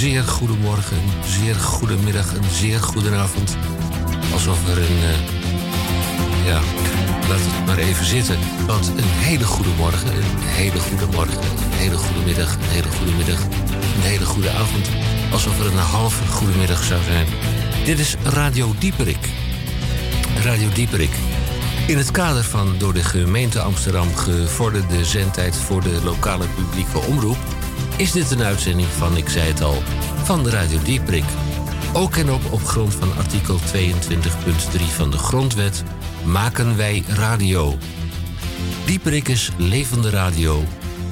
zeer goedemorgen, zeer goedemiddag en zeer goedenavond. Alsof er een. Uh, ja, laat het maar even zitten. Want een hele goede morgen, een hele goede morgen, een hele goede middag, een hele goede middag, een hele goede avond. Alsof er een halve goede middag zou zijn. Dit is Radio Dieperik. Radio Dieperik. In het kader van door de gemeente Amsterdam gevorderde zendtijd voor de lokale publieke omroep is dit een uitzending van, ik zei het al, van de Radio Dieprik. Ook en op op grond van artikel 22.3 van de Grondwet maken wij radio. Dieprik is levende radio.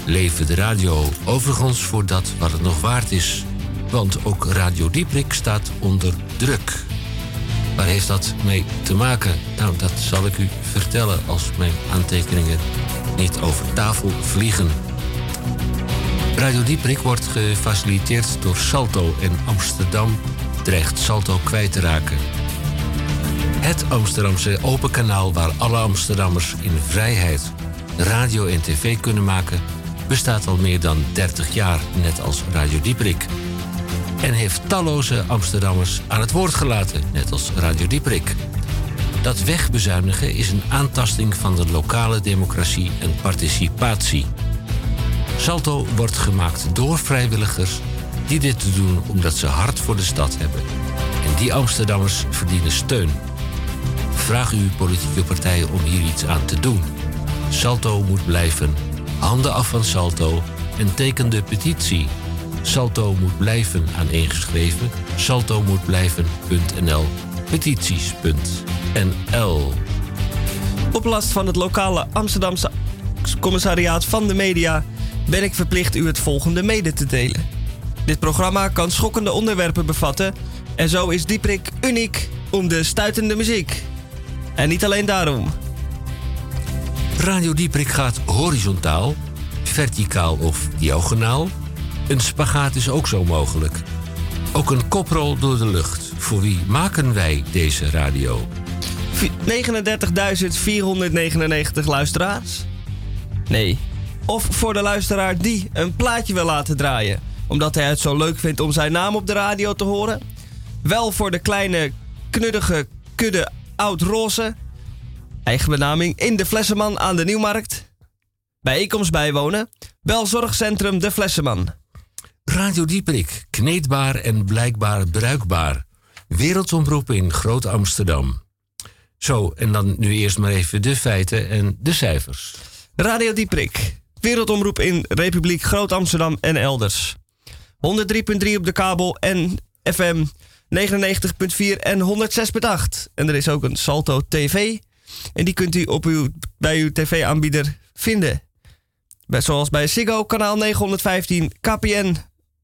Leven de radio, overigens voor dat wat het nog waard is. Want ook Radio Dieprik staat onder druk. Waar heeft dat mee te maken? Nou, dat zal ik u vertellen als mijn aantekeningen niet over tafel vliegen. Radio Dieprik wordt gefaciliteerd door Salto en Amsterdam dreigt Salto kwijt te raken. Het Amsterdamse open kanaal waar alle Amsterdammers in vrijheid radio en tv kunnen maken, bestaat al meer dan 30 jaar, net als Radio Dieprik. En heeft talloze Amsterdammers aan het woord gelaten, net als Radio Dieprik. Dat wegbezuinigen is een aantasting van de lokale democratie en participatie. Salto wordt gemaakt door vrijwilligers die dit doen omdat ze hart voor de stad hebben. En die Amsterdammers verdienen steun. Vraag uw politieke partijen om hier iets aan te doen. Salto moet blijven. Handen af van Salto en teken de petitie. Salto moet blijven aaneengeschreven. Salto moet blijven.nl. Petities.nl. Op last van het lokale Amsterdamse commissariaat van de media ben ik verplicht u het volgende mede te delen. Dit programma kan schokkende onderwerpen bevatten en zo is Dieprik uniek om de stuitende muziek. En niet alleen daarom. Radio Dieprik gaat horizontaal, verticaal of diagonaal. Een spagaat is ook zo mogelijk. Ook een koprol door de lucht. Voor wie maken wij deze radio? 39.499 luisteraars? Nee, of voor de luisteraar die een plaatje wil laten draaien, omdat hij het zo leuk vindt om zijn naam op de radio te horen. Wel voor de kleine, knuddige kudde oud-roze. Eigen benaming in de Flesseman aan de Nieuwmarkt. Bijeenkomst bijwonen. Bel Zorgcentrum De Flesseman. Radio Dieprik, kneedbaar en blijkbaar bruikbaar. Wereldomroep in Groot Amsterdam. Zo, en dan nu eerst maar even de feiten en de cijfers. Radio Dieprik, Wereldomroep in Republiek Groot-Amsterdam en elders. 103.3 op de kabel en FM 99.4 en 106.8. En er is ook een Salto TV. En die kunt u op uw, bij uw tv-aanbieder vinden. zoals bij Ziggo, kanaal 915, KPN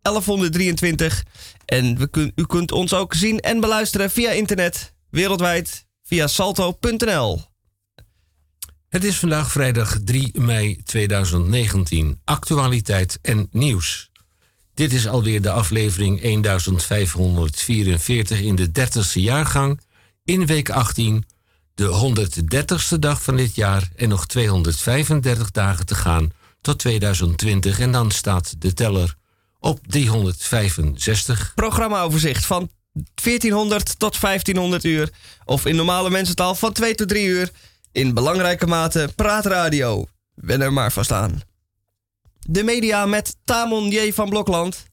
1123. En we u kunt ons ook zien en beluisteren via internet, wereldwijd, via salto.nl. Het is vandaag vrijdag 3 mei 2019. Actualiteit en nieuws. Dit is alweer de aflevering 1544 in de 30ste jaargang. In week 18, de 130ste dag van dit jaar en nog 235 dagen te gaan tot 2020. En dan staat de teller op 365. Programmaoverzicht van 1400 tot 1500 uur. Of in normale mensentaal van 2 tot 3 uur in belangrijke mate praatradio. Ben er maar van staan. De media met Tamon J. van Blokland.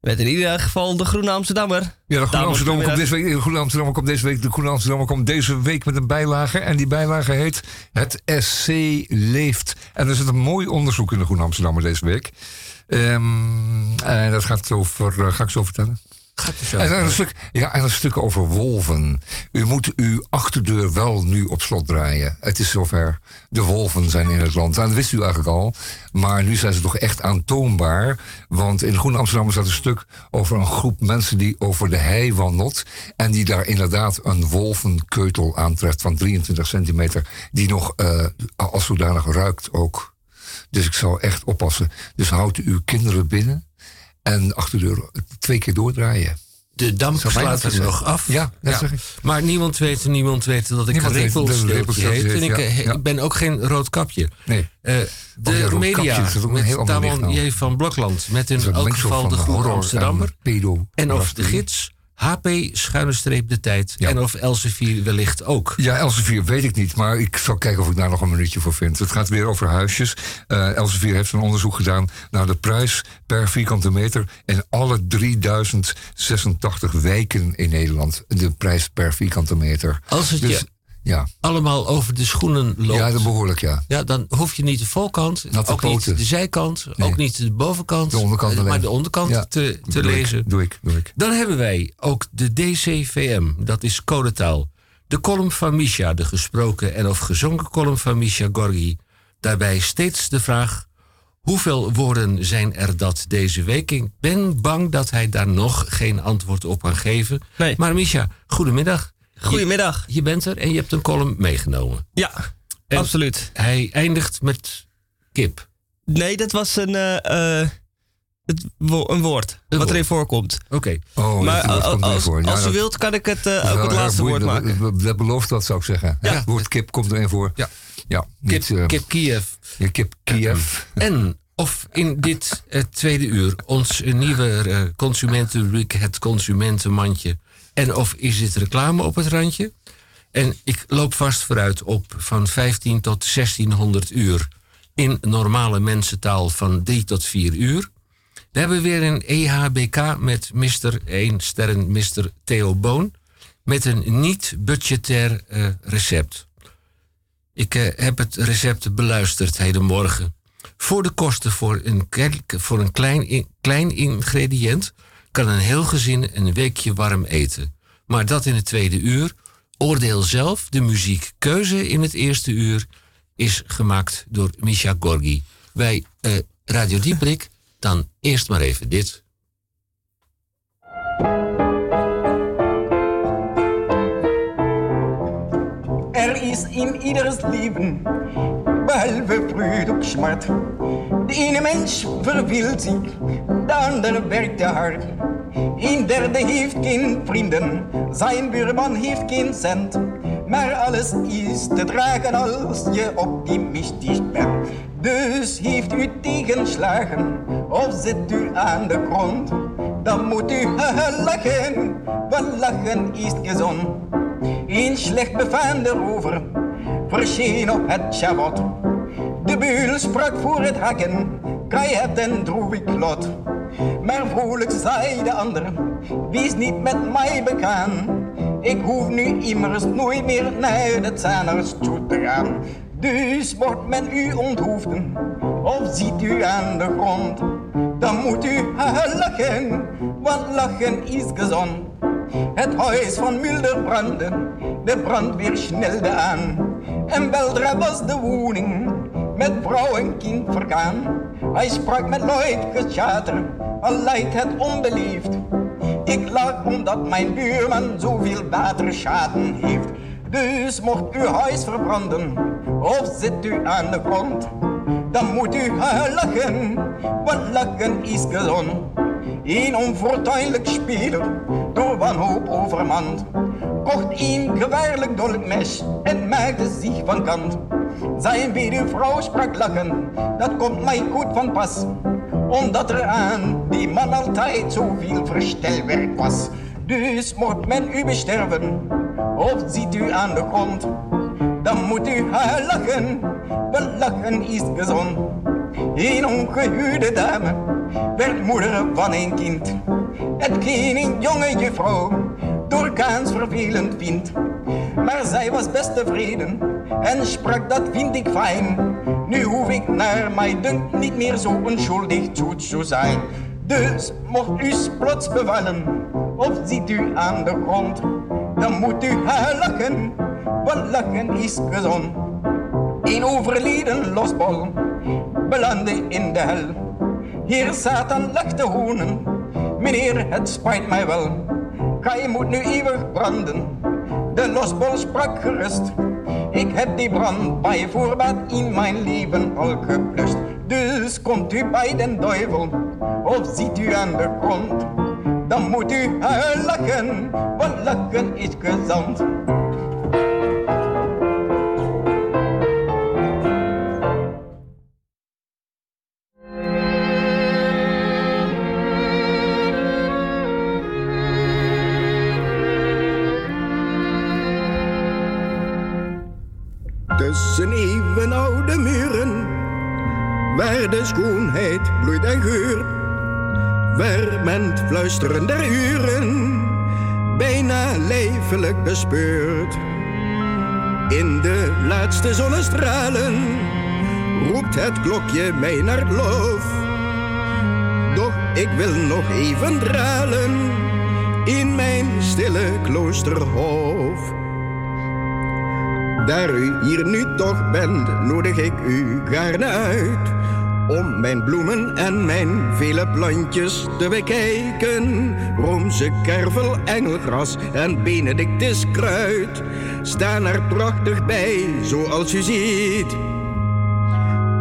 Met in ieder geval de Groene Amsterdammer. Ja, de Groene Amsterdammer komt deze week. De Groene Amsterdammer komt deze week. De Groene Amsterdammer komt deze week met een bijlage. En die bijlage heet Het SC leeft. En er zit een mooi onderzoek in de Groene Amsterdammer deze week. Um, en dat gaat over, uh, ga ik zo vertellen. En een stuk, ja, en een stuk over wolven. U moet uw achterdeur wel nu op slot draaien. Het is zover. De wolven zijn in het land. En dat wist u eigenlijk al. Maar nu zijn ze toch echt aantoonbaar. Want in Groen Amsterdam staat een stuk over een groep mensen die over de hei wandelt. En die daar inderdaad een wolvenkeutel aantreft van 23 centimeter. Die nog uh, als zodanig ruikt ook. Dus ik zou echt oppassen. Dus houdt uw kinderen binnen en de achterdeur twee keer doordraaien. De damp slaat er nog af. Ja, dat zeg ik. Maar niemand weet, niemand weet dat ik Niemand een repelsteeltje heet. En ik, heet, ja. ik ben ook geen rood kapje. Nee. Eh, Oh de kapje, media met Tamon. J. van Blokland. Met in elk geval de Goede Amsterdammer. En of de gids, HP schuine streep de tijd. Ja. En of Elsevier wellicht ook. Ja, Elsevier weet ik niet, maar ik zal kijken of ik daar nog een minuutje voor vind. Het gaat weer over huisjes. Eh Elsevier heeft een onderzoek gedaan naar de prijs per vierkante meter in alle 3086 wijken in Nederland. De prijs per vierkante meter. Als het Dus je ja, allemaal over de schoenen loopt. ja dat behoorlijk, ja. Ja, dan hoef je niet de voorkant, Natte ook niet de zijkant, Nee. ook niet de bovenkant, De onderkant eh, alleen. maar de onderkant Ja, te, te doe lezen. Ik, doe ik, doe ik. Dan hebben wij ook de DCVM, dat is codetaal. De column van Misha, de gesproken en of gezongen column van Misha Gorgi. Daarbij steeds de vraag, hoeveel woorden zijn er dat deze week? Ik ben bang dat hij daar nog geen antwoord op kan geven. Nee. Maar Misha, goedemiddag. Goedemiddag. Je, je bent er en je hebt een column meegenomen. Ja, En- absoluut. Hij eindigt met kip. Nee, dat was een, eh, eh, het wo- een woord. wat woord. erin voorkomt. Oké. Oh, maar als, komt erin als, voor. Ja, als u dat- wilt, kan ik het eh, ook het laatste woord maken. Dat, dat belooft dat, zou ik zeggen. Ja. Het woord kip komt erin voor. Ja. Ja, Kip, niet, kip Kiev. ja, kip Kiev. En of in dit tweede uur ons nieuwe eh, consumentenrubriek, het consumentenmandje. En of is dit reclame op het randje? En ik loop vast vooruit op van 15 tot 1600 uur in normale mensentaal van 3 tot 4 uur. We hebben weer een EHBK met Mr. 1 sterren Mr. Theo Boon. Met een niet-budgetair eh, recept. Ik eh, heb het recept beluisterd hedenmorgen. Voor de kosten voor een, voor een klein, in- klein ingrediënt kan een heel gezin een weekje warm eten. Maar dat in het tweede uur. Oordeel zelf, de muziekkeuze in het eerste uur is gemaakt door Misha Gorgi. Bij eh, Radio Dieprik dan eerst maar even dit. Er is in ieders leven, behalve vreugd ook smart. De ene mens verveelt zich, de ander werkt te hard. Een derde heeft geen vrienden, zijn buurman heeft geen cent. Maar alles is te dragen als je optimistisch bent. Dus heeft u tegenslagen of zit u aan de grond. Dan moet u lachen, want lachen is gezond. Een slecht befaamde rover op het schavot. De beul sprak voor het hakken, krijg het een droevig lot. Maar vrolijk zei de ander, wees niet met mij begaan. Ik hoef nu immers nooit meer naar de tandarts toe te gaan. Dus wordt men u onthoofden, of ziet u aan de grond. Dan moet u lachen, want lachen is gezond. Het huis van Mulder brandde, de brandweer snelde aan. En weldra was de woning met vrouw en kind vergaan. Hij sprak met luid geschater, al lijkt het onbeleefd. Ik lag omdat mijn buurman zoveel waterschaden heeft. Dus mocht uw huis verbranden, of zit u aan de grond, dan moet u lachen, want lachen is gezond. Een onfortuinlijk speler, door wanhoop overmand, kocht een gevaarlijk dolkmes en maakte zich van kant. Zijn weduwvrouw sprak lachen, dat komt mij goed van pas, omdat er aan die man altijd zoveel verstelwerk was. Dus mocht men u besterven, of ziet u aan de grond, dan moet u lachen, want lachen is gezond. Een ongehuwde dame werd moeder van een kind. Hetgeen een jonge juffrouw doorgaans vervelend vindt. Maar zij was best tevreden en sprak dat vind ik fijn. Nu hoef ik naar mij dunkt niet meer zo onschuldig toe te zijn. Dus mocht u plots bevallen of ziet u aan de grond, dan moet u lachen, want lachen is gezond. Een overleden losbol belandde in de hel. Heer Satan lachte hoenen, meneer het spijt mij wel. Gij moet nu eeuwig branden, de losbol sprak gerust. Ik heb die brand bij voorbaat in mijn leven al geblust. Dus komt u bij den duivel, of ziet u aan de grond. dan moet u lachen, want lachen is gezond. Even oude muren, waar de schoonheid bloeit en geurt, waar men het fluisteren der uren bijna lijfelijk bespeurt. In de laatste zonnestralen roept het klokje mij naar het. Doch ik wil nog even dralen in mijn stille kloosterhof. Daar u hier nu toch bent, nodig ik u gaarne uit. Om mijn bloemen en mijn vele plantjes te bekijken. Roomse kervel, engelgras en benedictus kruid. Staan er prachtig bij, zoals u ziet.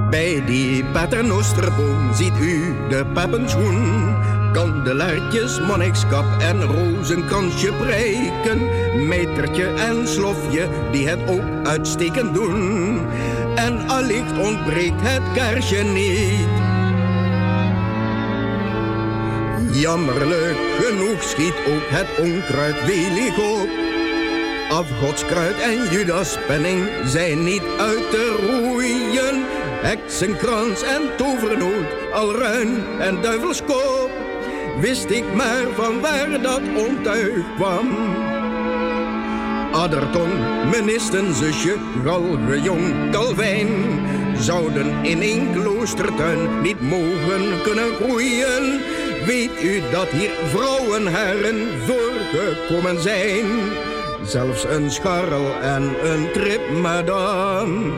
Bij die paternosterboom ziet u de papenschoen. Kandelaartjes, monnikskap en rozenkransje prijken. Metertje en slofje die het ook uitstekend doen. En allicht ontbreekt het kaarsje niet. Jammerlijk genoeg schiet ook het onkruid welig op. Afgodskruid en Judaspenning zijn niet uit te roeien. Heksenkrans en tovernoot, al ruin en duivelskoop. Wist ik maar van waar dat ontuig kwam. Adderton, ministenzusje, galge jong Calvijn zouden in een kloostertuin niet mogen kunnen groeien. Weet u dat hier vrouwenheren voorgekomen zijn? Zelfs een scharrel en een trip madame.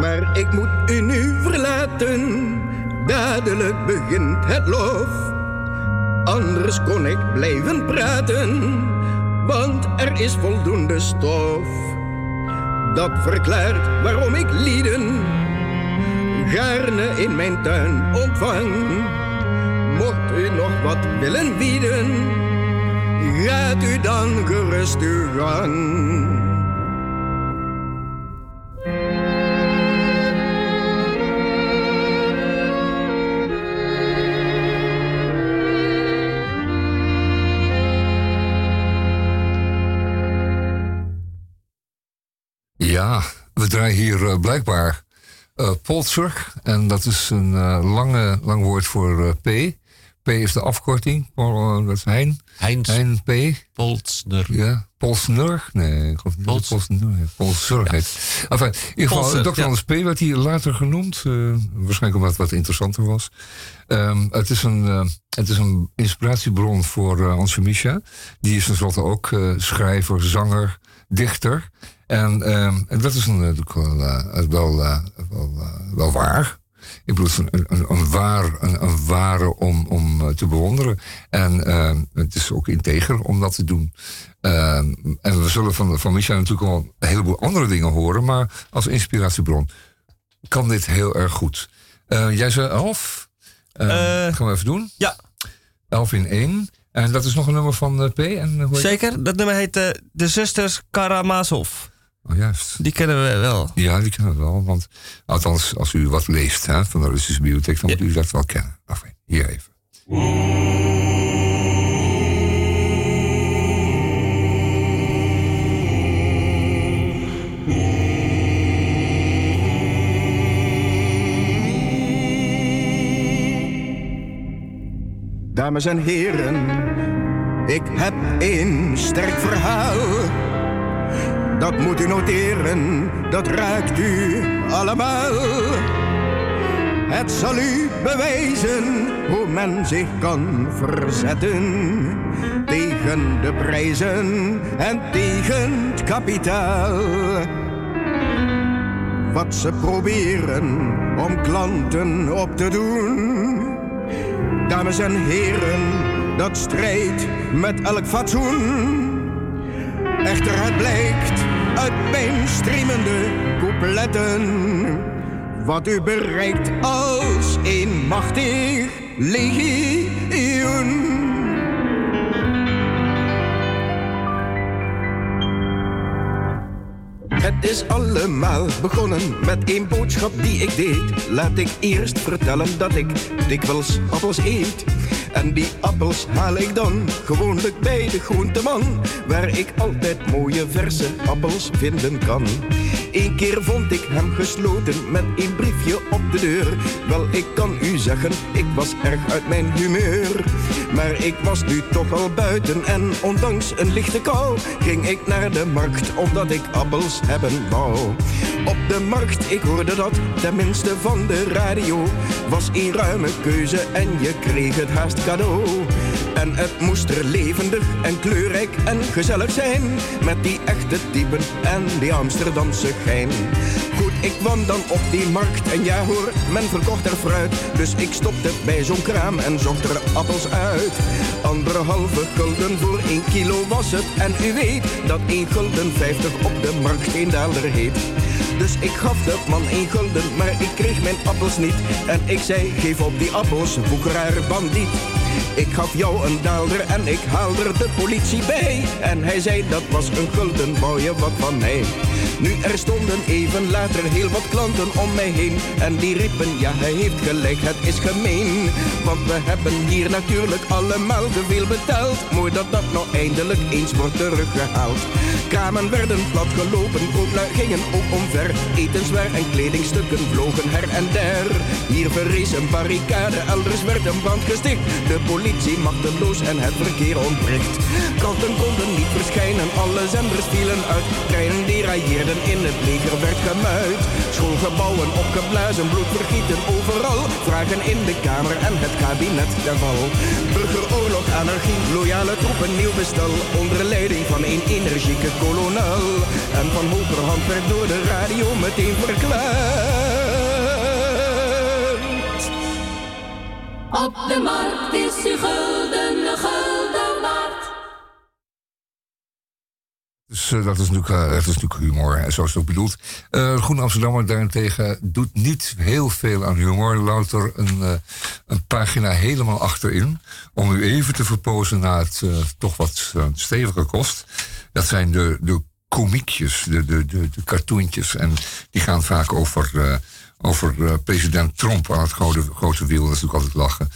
Maar ik moet u nu verlaten, dadelijk begint het lof. Anders kon ik blijven praten, want er is voldoende stof. Dat verklaart waarom ik lieden gaarne in mijn tuin ontvang. Mocht u nog wat willen bieden, gaat u dan gerust uw gang. We draaien hier uh, blijkbaar uh, Polzer. En dat is een uh, lange, lang woord voor P. P is de afkorting. dat is Hein. Heinz Hein P. Polsner. Ja, Polsner? Nee, ik geloof niet. Pols. Polsner. Heet. Enfin, in ieder geval, Dr. Anders P. werd hier later genoemd. waarschijnlijk omdat het wat interessanter was. Um, het, is een, uh, het is een inspiratiebron voor uh, Ansje Misha. Die is tenslotte ook uh, schrijver, zanger, dichter. En, en dat is natuurlijk wel, wel, wel, wel waar. Ik bedoel, een, een, een, waar, een, een ware om, om te bewonderen. En uh, het is ook integer om dat te doen. Uh, en we zullen van, van Micha natuurlijk wel een heleboel andere dingen horen. Maar als inspiratiebron kan dit heel erg goed. Uh, jij zei elf. Gaan we even doen? Ja. Elf in één. En dat is nog een nummer van P. En, hoe Zeker. Dat nummer heet De Zusters Karamazov. Oh, juist. Die kennen we wel. Ja, die kennen we wel. Want althans, als u wat leest hè, van de Russische bibliotheek, dan ja. moet u dat wel kennen. Enfin, hier even. Dames en heren, ik heb een sterk verhaal. Dat moet u noteren, dat raakt u allemaal. Het zal u bewijzen hoe men zich kan verzetten tegen de prijzen en tegen het kapitaal. Wat ze proberen om klanten op te doen. Dames en heren, dat strijdt met elk fatsoen. Echter, het blijkt uit mijn streamende coupletten. Wat u bereikt als een machtig legioen. Is allemaal begonnen met één boodschap die ik deed. Laat ik eerst vertellen dat ik dikwijls appels eet. En die appels haal ik dan gewoonlijk bij de groenteman, waar ik altijd mooie verse appels vinden kan. Eén keer vond ik hem gesloten met een briefje op de deur. Wel, ik kan u zeggen, ik was erg uit mijn humeur. Maar ik was nu toch al buiten en ondanks een lichte kou ging ik naar de markt omdat ik appels hebben wou. Op de markt, ik hoorde dat tenminste van de radio, was een ruime keuze en je kreeg het haast cadeau. En het moest er levendig en kleurrijk en gezellig zijn. Met die echte typen en die Amsterdamse Goed, ik dan op die markt en ja hoor, men verkocht er fruit. Dus ik stopte bij zo'n kraam en zocht er appels uit. Anderhalve gulden voor één kilo was het. En u weet dat één gulden vijftig op de markt geen daalder heet. Dus ik gaf de man één gulden, maar ik kreeg mijn appels niet. En ik zei, geef op die appels, boekeraar bandiet. Ik gaf jou een daalder en ik haalde de politie bij. En hij zei dat was een gulden, je wat van mij. Nu er stonden even later heel wat klanten om mij heen. En die riepen, ja hij heeft gelijk, het is gemeen. Want we hebben hier natuurlijk allemaal te veel betaald. Mooi dat dat nou eindelijk eens wordt teruggehaald. Kramen werden platgelopen, kooplui gingen ook omver. Etenswaar en kledingstukken vlogen her en der. Hier verrees een barricade, elders werd een brand gesticht. Politie machteloos en het verkeer ontbreekt. Kranten konden niet verschijnen, alle zenders vielen uit. Treinen derailleerden, in het leger werd gemuid. Schoolgebouwen opgeblazen, bloedvergieten overal. Vragen in de Kamer en het kabinet ten val. Burgeroorlog, anarchie, loyale troepen, nieuw bestel. Onder leiding van een energieke kolonel. En van hogerhand werd door de radio meteen verklaard. Op de markt is uw gulden een gulden. Dus eh, dat, is natuurlijk, eh, dat is natuurlijk humor, hè, zoals het ook bedoeld. Eh Groene Amsterdammer daarentegen doet niet heel veel aan humor. Louter een, een pagina helemaal achterin. Om u even te verpozen naar het toch wat stevige kost. Dat zijn de, de komiekjes, de, de, de, de cartoontjes. En die gaan vaak over, over eh, president Trump aan het grote, wiel. Dat is natuurlijk altijd lachen.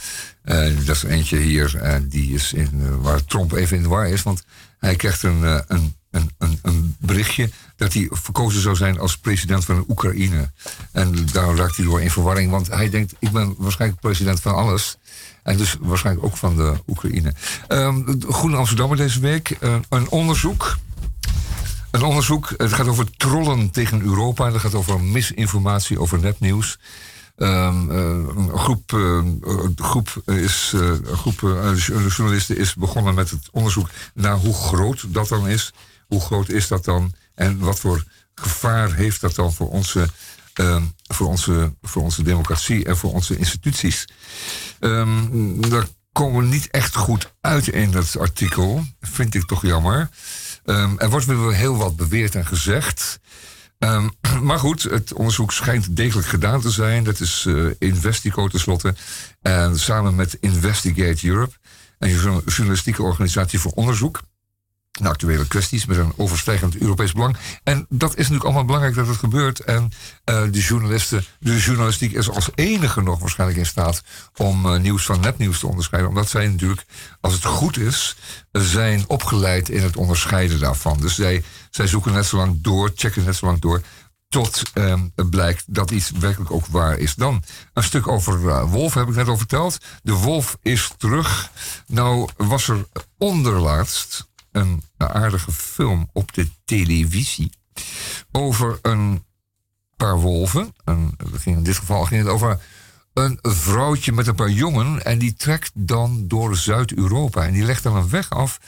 Eh, dat is eentje hier, en die is in, eh, waar Trump even in de war is. Want hij krijgt een, eh, een, een, een, berichtje dat hij verkozen zou zijn als president van Oekraïne. En daar raakt hij door in verwarring. Want hij denkt, ik ben waarschijnlijk president van alles. En dus waarschijnlijk ook van de Oekraïne. Ehm Groene Amsterdammer deze week. eh, een onderzoek. Een onderzoek, het gaat over trollen tegen Europa. Het gaat over misinformatie, over nepnieuws. Eh, een groep, eh, een groep, is, eh, een groep journalisten is begonnen met het onderzoek naar hoe groot dat dan is. Hoe groot is dat dan? En wat voor gevaar heeft dat dan voor onze, ehm, voor onze, voor onze democratie en voor onze instituties? Ehm, daar komen we niet echt goed uit in dat artikel. Vind ik toch jammer. Ehm, er wordt weer heel wat beweerd en gezegd. Ehm, maar goed, het onderzoek schijnt degelijk gedaan te zijn. Dat is eh, Investico tenslotte. En samen met Investigate Europe, een journa- journalistieke organisatie voor onderzoek naar actuele kwesties met een overstijgend Europees belang. En dat is natuurlijk allemaal belangrijk dat het gebeurt. En eh, de journalisten, de journalistiek is als enige nog waarschijnlijk in staat om eh, nieuws van nepnieuws te onderscheiden. Omdat zij natuurlijk, als het goed is, zijn opgeleid in het onderscheiden daarvan. Dus zij, zij zoeken net zo lang door, checken net zo lang door. Tot ehm, het blijkt dat iets werkelijk ook waar is. Dan een stuk over eh, Wolf heb ik net al verteld. De Wolf is terug. Nou was er onderlaatst een aardige film op de televisie over een paar wolven. In dit geval ging het over een vrouwtje met een paar jongen. En die trekt dan door Zuid-Europa. En die legt dan een weg af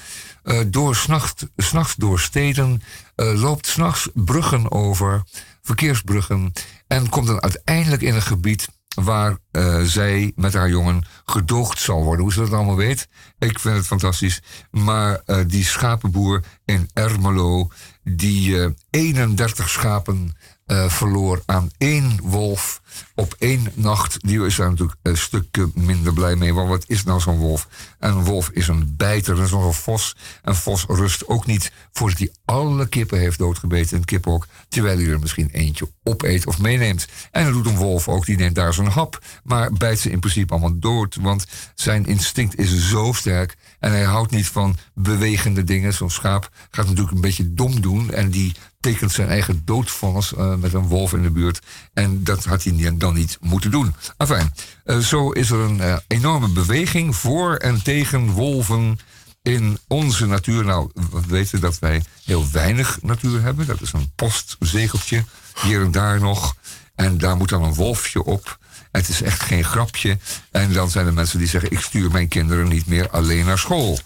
eh, door s'nachts s'nachts door steden. eh, loopt s'nachts bruggen over, verkeersbruggen. En komt dan uiteindelijk in een gebied waar eh, zij met haar jongen gedoogd zal worden. Hoe ze dat allemaal weet, ik vind het fantastisch. Maar eh, die schapenboer in Ermelo, die eh 31 schapen eh, verloor aan één wolf op één nacht. Die is daar natuurlijk een stuk minder blij mee. Want wat is nou zo'n wolf? een wolf is een bijter, dat is nog een vos. Een vos rust ook niet voordat hij alle kippen heeft doodgebeten in kippenhok. Terwijl hij er misschien eentje opeet of meeneemt. En dat doet een wolf ook, die neemt daar zo'n hap. Maar bijt ze in principe allemaal dood. Want zijn instinct is zo sterk. En hij houdt niet van bewegende dingen. Zo'n schaap gaat natuurlijk een beetje dom doen. En die tekent zijn eigen doodvonnis uh, met een wolf in de buurt. En dat had hij dan niet moeten doen. Enfin, uh, zo is er een uh, enorme beweging voor en tegen wolven in onze natuur. Nou, we weten dat wij heel weinig natuur hebben. Dat is een postzegeltje, hier en daar nog. En daar moet dan een wolfje op. Het is echt geen grapje. En dan zijn er mensen die zeggen: Ik stuur mijn kinderen niet meer alleen naar school.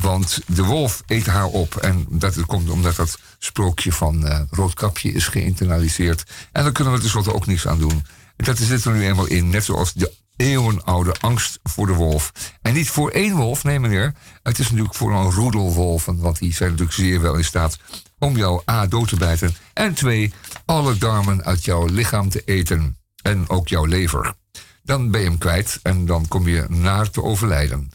Want de wolf eet haar op. En dat komt omdat dat sprookje van uh, Roodkapje is geïnternaliseerd. En daar kunnen we tenslotte ook niets aan doen. Dat zit er nu eenmaal in. Net zoals de eeuwenoude angst voor de wolf. En niet voor één wolf, nee meneer. Het is natuurlijk voor een roedelwolven. Want die zijn natuurlijk zeer wel in staat om jou A dood te bijten. En twee, alle darmen uit jouw lichaam te eten. En ook jouw lever. Dan ben je hem kwijt en dan kom je naar te overlijden.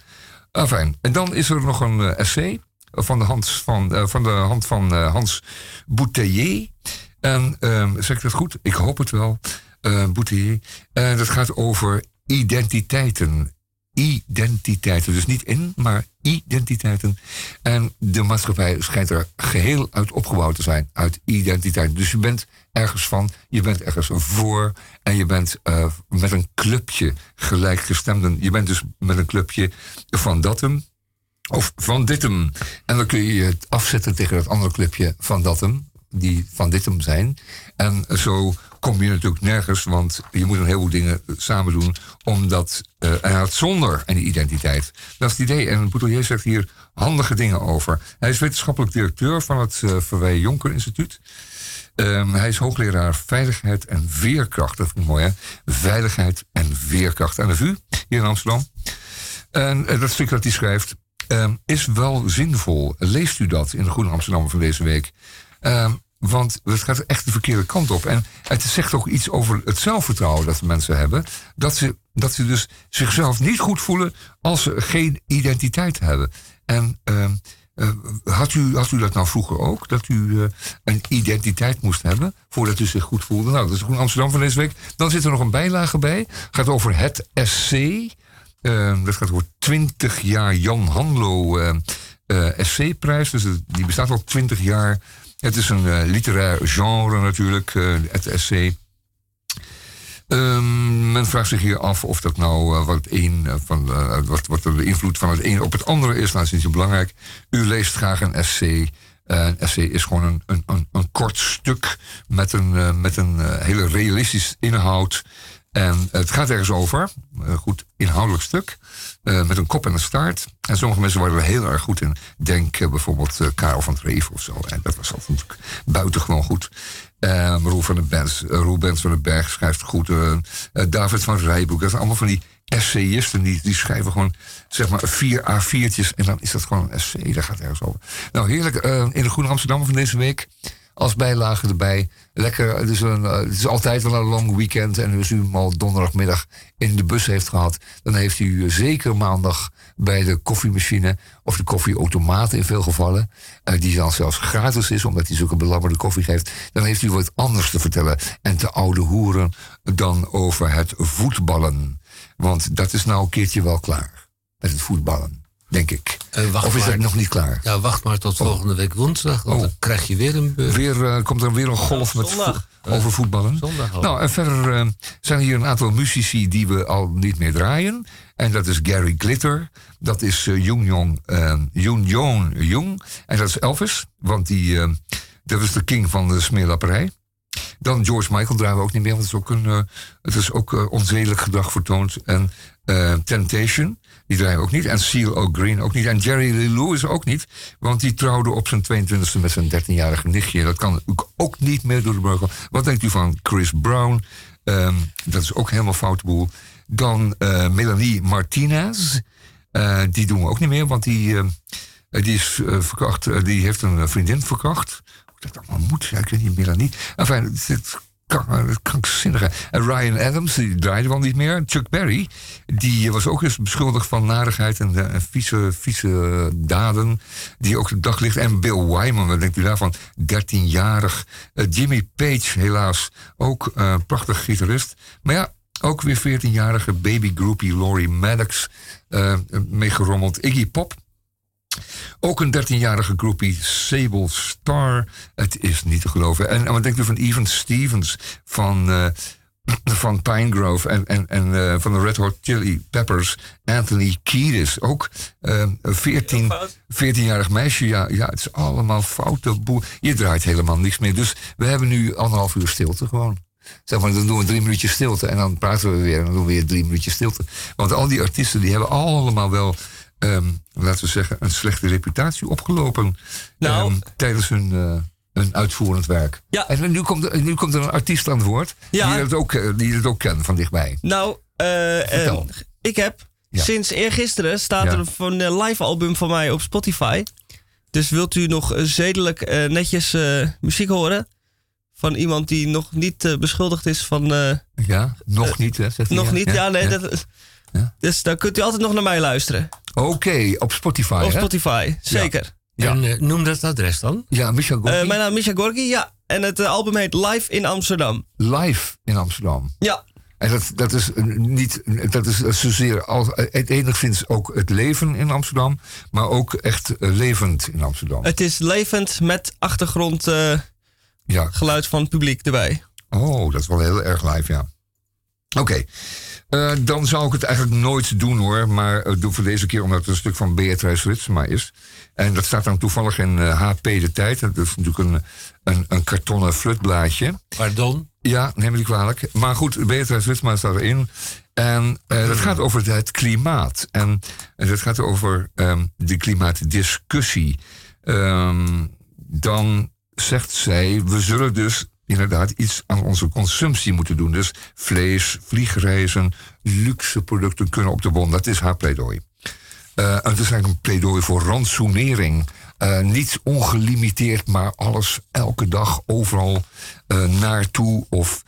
Enfin, en dan is er nog een uh, essay van de hand van, van, de hand van Hans Bouteiller. En um, zeg ik dat goed? Ik hoop het wel. Bouteiller. En dat gaat over identiteiten identiteiten. Dus niet in, maar identiteiten. En de maatschappij schijnt er geheel uit opgebouwd te zijn, uit identiteiten. Dus je bent ergens van, je bent ergens voor en je bent uh, met een clubje gelijkgestemden. Je bent dus met een clubje van datum of van ditem. En dan kun je het afzetten tegen dat andere clubje van datum, die van ditem zijn. En zo kom je natuurlijk nergens, want je moet een heleboel dingen samen doen, omdat uh, hij had zonder een identiteit. Dat is het idee. En Boutelier zegt hier handige dingen over. Hij is wetenschappelijk directeur van het uh, Jonker Instituut. Um, hij is hoogleraar veiligheid en veerkracht. Dat vind ik mooi, hè? Veiligheid en veerkracht aan de VU hier in Amsterdam. En uh, dat stuk dat hij schrijft um, is wel zinvol. Leest u dat in de Groene Amsterdam van deze week? Um, want het gaat echt de verkeerde kant op. En het zegt ook iets over het zelfvertrouwen dat mensen hebben. Dat ze, dat ze dus zichzelf niet goed voelen als ze geen identiteit hebben. En uh, uh, had, u, had u dat nou vroeger ook? Dat u uh, een identiteit moest hebben voordat u zich goed voelde? Nou, dat is Groen Amsterdam van deze week. Dan zit er nog een bijlage bij. gaat over het SC. Ehm, dat gaat over 20 jaar Jan Hanlo uh, SC-prijs. Dus die bestaat al 20 jaar. Het is een uh, literair genre natuurlijk, uh, het essay. Um, men vraagt zich hier af of dat nou uh, wat, een, van, wat, wat de invloed van het een op het andere is. Nou, dat is niet zo belangrijk. U leest graag een essay. een essay is gewoon een, een, een, een kort stuk met een, met een hele realistisch inhoud. En het gaat ergens over, een goed inhoudelijk stuk, uh, met een kop en een staart. En sommige mensen worden er heel erg goed in. Denk uh, bijvoorbeeld Karel van Treven of zo. En dat was altijd buitengewoon goed. Roel van den Bens, Roel Bens van den Berg schrijft goed. David van Rijboek, dat zijn allemaal van die essayisten. Die, die schrijven gewoon zeg maar vier A4'tjes. En dan is dat gewoon een essay, daar gaat ergens over. Nou, heerlijk. in de Groene Amsterdam van deze week als bijlage erbij. Lekker, is, een, eh, het is altijd wel een long weekend. En als u hem al donderdagmiddag in de bus heeft gehad, dan heeft u zeker maandag bij de koffiemachine of de koffieautomaat in veel gevallen, uh, die dan zelfs gratis is, omdat hij zulke belabberde koffie geeft, dan heeft u wat anders te vertellen. En te oude hoeren dan over het voetballen. Want dat is nou een keertje wel klaar. Met het voetballen denk ik. Uh, of is dat nog niet klaar? Ja, wacht maar tot oh. volgende week woensdag. Want oh. dan krijg je weer een... Weer, uh, komt er weer een golf met vo over voetballen. Zondag al. Nou, en verder zijn hier een aantal muzici die we al niet meer draaien. En dat is Gary Glitter. Dat is Jung Jong, Jung Jong Jung. En dat is Elvis. Want die, dat is de king van de smeerlapperij. Dan George Michael draaien we ook niet meer. Want het is ook, een, het is ook onzedelijk gedrag vertoond. En Temptation. Die draaien ook niet. En Seal O'Green ook niet. En Jerry Lee Lewis ook niet. Want die trouwde op zijn 22e met zijn 13-jarige nichtje. Dat kan ook niet meer door de burger. Wat denkt u van Chris Brown? Um, dat is ook helemaal foute boel. Dan Melanie Martinez. Die doen we ook niet meer, want die, die is verkracht. die heeft een vriendin verkracht. Dat allemaal moet. Ja, ik weet niet meer dan niet. Enfin, het, het, kan- krankzinnige. En Ryan Adams, die draaide wel niet meer. Chuck Berry, die was ook eens beschuldigd van narigheid en, eh, en vieze, vieze daden. Die ook de dag ligt. En Bill Wyman, wat denkt u daarvan? 13-jarig. Eh, Jimmy Page, helaas, ook eh, prachtig gitarist. Maar ja, ook weer 14-jarige baby groupie Laurie Maddox eh meegerommeld. Iggy Pop, ook een 13-jarige groupie, Sable Star. Het is niet te geloven. En, en wat denkt u van Even Stevens van, eh, van Pinegrove en, en, en eh, van de Red Hot Chili Peppers? Anthony Kiedis, ook eh, een 14, 14-jarig meisje. Ja, ja, het is allemaal foute boel. Je draait helemaal niks meer. Dus we hebben nu anderhalf uur stilte gewoon. Zeg maar, dan doen we drie minuutjes stilte en dan praten we weer en dan doen we weer drie minuutjes stilte. Want al die artiesten die hebben allemaal wel, ehm, laten we zeggen, een slechte reputatie opgelopen Nou. ehm, tijdens hun, eh, hun uitvoerend werk. Ja. En nu komt, er- nu komt er een artiest aan het woord Ja. die, het ook, eh, die het ook kent van dichtbij. Nou, eh, ik heb Ja. sinds eergisteren staat Ja. er een live album van mij op Spotify. Dus wilt u nog zedelijk netjes muziek horen? Van iemand die nog niet beschuldigd is van. Ja, nog niet, hè? zegt hij, nog ja? niet, ja, nee. Dat, Ja. Dus dan kunt u altijd nog naar mij luisteren. Oké, op Spotify, op hè? Spotify, zeker. Ja. En eh, noem dat adres dan. Ja, Gorky, Eh, mijn naam is Misha Gorky, ja. En het eh, album heet Live in Amsterdam. live in Amsterdam. Ja, En dat, dat is niet, dat is zozeer als, het enigszins ook het leven in Amsterdam, maar ook echt levend in Amsterdam. het is levend met achtergrondgeluid Ja. van het publiek erbij. Oh, dat is wel heel erg live, ja. Oké. Eh, dan zou ik het eigenlijk nooit doen hoor. Maar ik doe voor deze keer omdat het een stuk van Beatrice Ritsma is. En dat staat dan toevallig in eh, HP De Tijd. Dat is natuurlijk een, een, een kartonnen flutblaadje. Pardon. Ja, neem me niet kwalijk. Maar goed, Beatrice Witsma staat erin. En eh, dat gaat over het klimaat. En, en dat gaat over ehm, de klimaatdiscussie. Ehm, dan zegt zij, we zullen dus inderdaad iets aan onze consumptie moeten doen. Dus vlees, vliegreizen, luxe producten kunnen op de bon. Dat is haar pleidooi. Eh, het is eigenlijk een pleidooi voor rantsoenering. Eh, niet ongelimiteerd, maar alles elke dag overal eh, naartoe of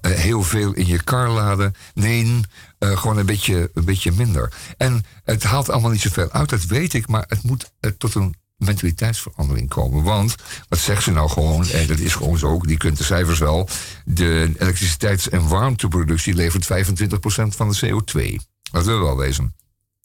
heel veel in je kar laden. Nee, gewoon een beetje, een beetje minder. En het haalt allemaal niet zoveel uit, dat weet ik, maar het moet tot een mentaliteitsverandering komen. Want, wat zegt ze nou gewoon, en dat is gewoon zo, die kunt de cijfers wel. De elektriciteits- en warmteproductie levert 25% van de CO2. Dat wil wel wezen.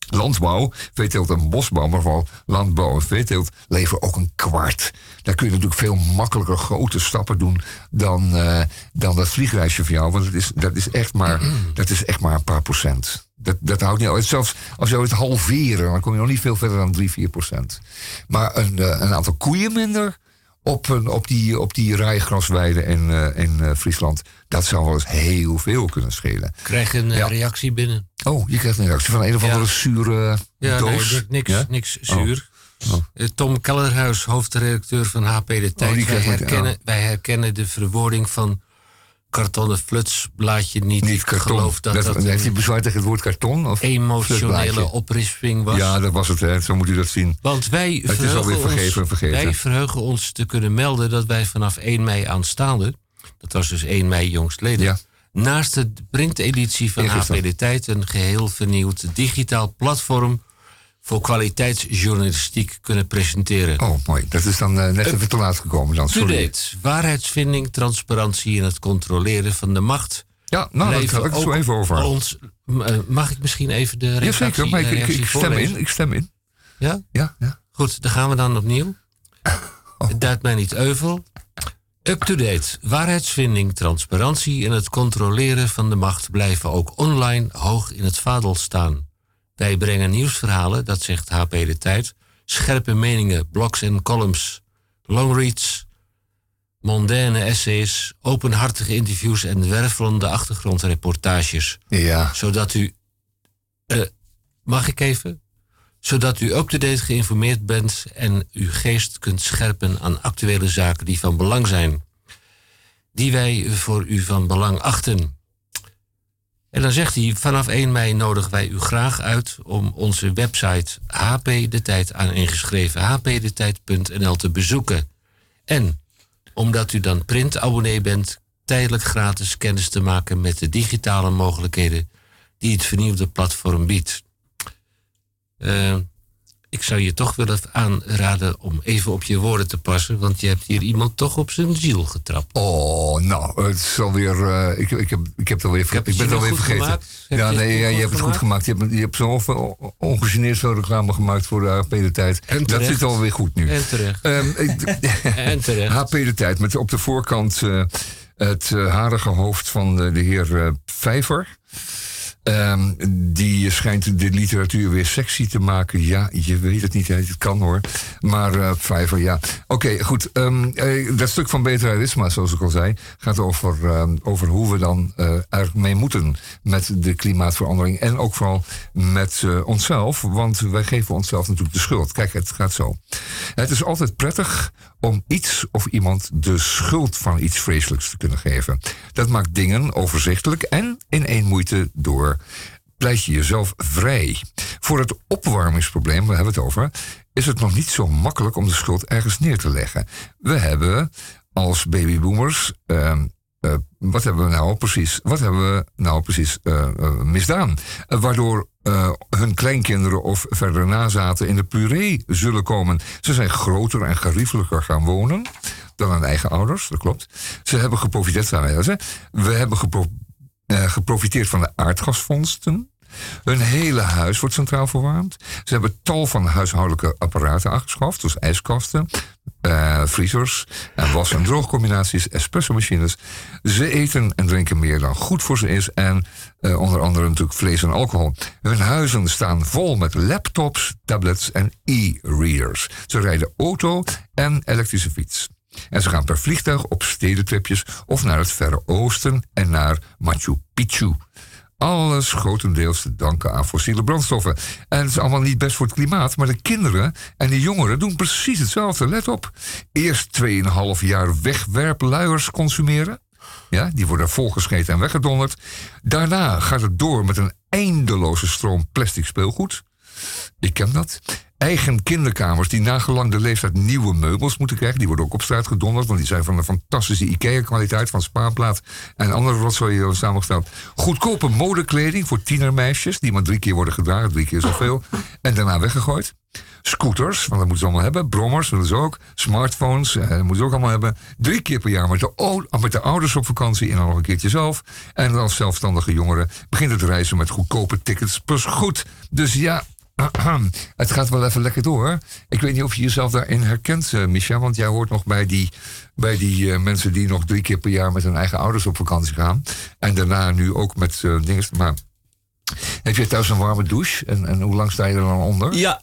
Landbouw, veeteelt en bosbouw, maar vooral landbouw en veeteelt leveren ook een kwart. Daar kun je natuurlijk veel makkelijker grote stappen doen dan, eh, dan dat vliegreisje van jou. Want dat is, dat is, echt, maar, dat is echt maar een paar procent. Dat, dat houdt niet uit. Zelfs als je het halveren, dan kom je nog niet veel verder dan 3, 4 procent. Maar een, eh, een aantal koeien minder op, een, op, die, op die rijgrasweiden in, eh, in eh, Friesland, dat zou wel eens heel veel kunnen schelen. Krijg een eh, Ja. reactie binnen. Oh, je krijgt een reactie van een of Ja. andere zure Ja, doos. ni- niks, Ja? niks zuur. Oh. Eh, Tom Kellerhuis, hoofdredacteur van HP De Tijd. die wij, herkennen, oh. wij herkennen de verwoording van kartonnen flutsblaadje niet. Niet Ik karton. geloof dat Dat- dat, heeft hij bezwaar tegen het woord karton? Of emotionele oprisping was. Ja, dat was het. Hè. Zo moet u dat zien. Want wij is verheugen, alweer vergeven en ons, vergeten. wij verheugen ons te kunnen melden dat wij vanaf 1 mei aanstaande, dat was dus 1 mei jongstleden, Ja. naast de printeditie van HP. De Tijd een geheel vernieuwd digitaal platform voor kwaliteitsjournalistiek kunnen presenteren. Oh, mooi. Dat is dan eh, net even te laat gekomen dan. Sorry. To-date, waarheidsvinding, transparantie en het controleren van de macht. Ja, nou, daar had ik het zo even over. Ons, eh, mag ik misschien even de reactie, Jazeker, maar ik, ik, reactie ik stem voorlezen? in. Ik stem in. Ja? Ja, ja. Goed, dan gaan we dan opnieuw. Oh. Het duidt mij niet euvel. Up-to-date. Waarheidsvinding, transparantie en het controleren van de macht blijven ook online hoog in het vaandel staan. Wij brengen nieuwsverhalen, dat zegt HP De Tijd, scherpe meningen, blogs en columns, longreads, mondaine essays, openhartige interviews en wervelende achtergrondreportages Ja, zodat u. eh, mag ik even? Zodat u up-to-date geïnformeerd bent en uw geest kunt scherpen aan actuele zaken die van belang zijn. Die wij voor u van belang achten. En dan zegt hij: vanaf 1 mei nodigen wij u graag uit om onze website HP de Tijd aan ingeschreven hpdetijd.nl te bezoeken. En omdat u dan printabonnee bent, tijdelijk gratis kennis te maken met de digitale mogelijkheden die het vernieuwde platform biedt. Uh, ik zou je toch willen aanraden om even op je woorden te passen. Want je hebt hier iemand toch op zijn ziel getrapt. Oh, nou, het is alweer. Uh, ik, ik, heb, ik heb het alweer, ik, heb ik ben het alweer vergeten. Ja, nee, je, ja, je hebt het goed gemaakt. Je hebt, je hebt zo ongegeneerd reclame gemaakt voor de HP de tijd. En dat zit alweer goed nu. En terecht. Um, en terecht. HP de tijd, met op de voorkant uh, het uh, harige hoofd van de, de heer Vijver. Um, die schijnt de literatuur weer sexy te maken. Ja, je weet het niet, het kan hoor. Maar uh, ja. Oké, goed. Um, uh, dat stuk van Beter zoals ik al zei, gaat over, um, over hoe we dan uh, er mee moeten met de klimaatverandering. En ook vooral met onszelf, want wij geven onszelf natuurlijk de schuld. Kijk, het gaat zo. Het is altijd prettig om iets of iemand de schuld van iets vreselijks te kunnen geven. Dat maakt dingen overzichtelijk en in één moeite door pleit je jezelf vrij. Voor het opwarmingsprobleem, we hebben het over, is het nog niet zo makkelijk om de schuld ergens neer te leggen. We hebben als babyboomers. Uh, uh, wat hebben we nou precies, wat hebben we nou precies uh, misdaan? waardoor hun kleinkinderen of verder nazaten in de puree zullen komen. Ze zijn groter en geriefelijker gaan wonen dan hun eigen ouders, dat klopt. Ze hebben geprofiteerd van We hebben geprofiteerd uh, geprofiteerd van de aardgasvondsten. Hun hele huis wordt centraal verwarmd. Ze hebben tal van huishoudelijke apparaten aangeschaft, zoals ijskasten, uh, vriezers en was- en droogcombinaties, espresso-machines. Ze eten en drinken meer dan goed voor ze is en uh, onder andere natuurlijk vlees en alcohol. Hun huizen staan vol met laptops, tablets en e-readers. Ze rijden auto en elektrische fiets. En ze gaan per vliegtuig op stedentripjes of naar het Verre Oosten en naar Machu Picchu. Alles grotendeels te danken aan fossiele brandstoffen. En het is allemaal niet best voor het klimaat, maar de kinderen en de jongeren doen precies hetzelfde. Let op. Eerst 2,5 jaar wegwerpluiers consumeren. Ja, die worden volgescheten en weggedonderd. Daarna gaat het door met een eindeloze stroom plastic speelgoed. Ik ken dat eigen kinderkamers die nagelang de leeftijd nieuwe meubels moeten krijgen. Die worden ook op straat gedonderd, want die zijn van een fantastische IKEA-kwaliteit van spaarplaat en andere rotzooi samengesteld. Goedkope modekleding voor tienermeisjes, die maar drie keer worden gedragen, drie keer zoveel, en daarna weggegooid. Scooters, want dat moeten ze allemaal hebben. Brommers willen ze ook. Smartphones, eh, dat moeten ze ook allemaal hebben. Drie keer per jaar met de, met de ouders op vakantie en dan nog een keertje zelf. En als zelfstandige jongeren begint het reizen met goedkope tickets plus goed. Dus ja, het gaat wel even lekker door. Ik weet niet of je jezelf daarin herkent, uh, Micha. Want jij hoort nog bij die, bij die uh, mensen die nog drie keer per jaar met hun eigen ouders op vakantie gaan. En daarna nu ook met uh, dingen. Maar heb je thuis een warme douche? En, en hoe lang sta je er dan onder? Ja,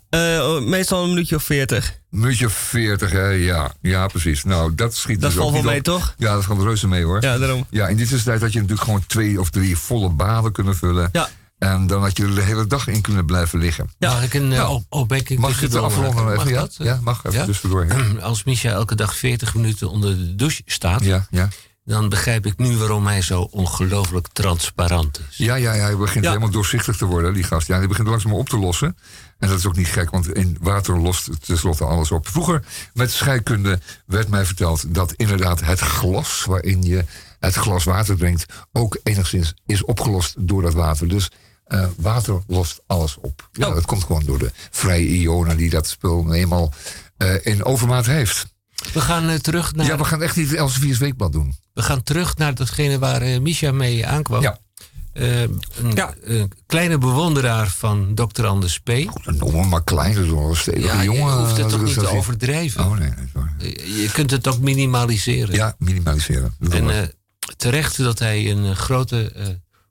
meestal een minuutje of veertig. Een minuutje of veertig, hè? Ja, ja, precies. Nou, dat schiet Dat dus valt wel mee, op. toch? Ja, dat gaat reuze mee, hoor. Ja, daarom. Ja, in die tussentijd had je natuurlijk gewoon twee of drie volle baden kunnen vullen. Ja. En dan had je er de hele dag in kunnen blijven liggen. Mag ik een Nou, uh, opmerking Mag je het afronden even? Ja, dat? ja, mag even Ja? tussendoor. Ja. Als Micha elke dag 40 minuten onder de douche staat, Ja, ja. dan begrijp ik nu waarom hij zo ongelooflijk transparant is. Ja, ja, ja, hij begint Ja. helemaal doorzichtig te worden, die gast. Ja, die begint langzaam op te lossen. En dat is ook niet gek, want in water lost tenslotte alles op. Vroeger, met scheikunde, werd mij verteld dat inderdaad het glas waarin je het glas water drinkt, ook enigszins is opgelost door dat water. Dus eh, water lost alles op. Ja, Oh. dat komt gewoon door de vrije ionen die dat spul eenmaal eh, in overmaat heeft. We gaan eh, terug naar Ja, we gaan echt niet Elsevier's Weekblad doen. We gaan terug naar datgene waar Misha mee aankwam. Ja. Een, Ja. kleine bewonderaar van Dr. Anders P. Dan noemen we maar klein, dus wel een Ja, je jongen. hoeft het dat toch is niet te dat overdrijven. Oh nee, Je kunt het ook minimaliseren. Ja, minimaliseren. En terecht dat hij een grote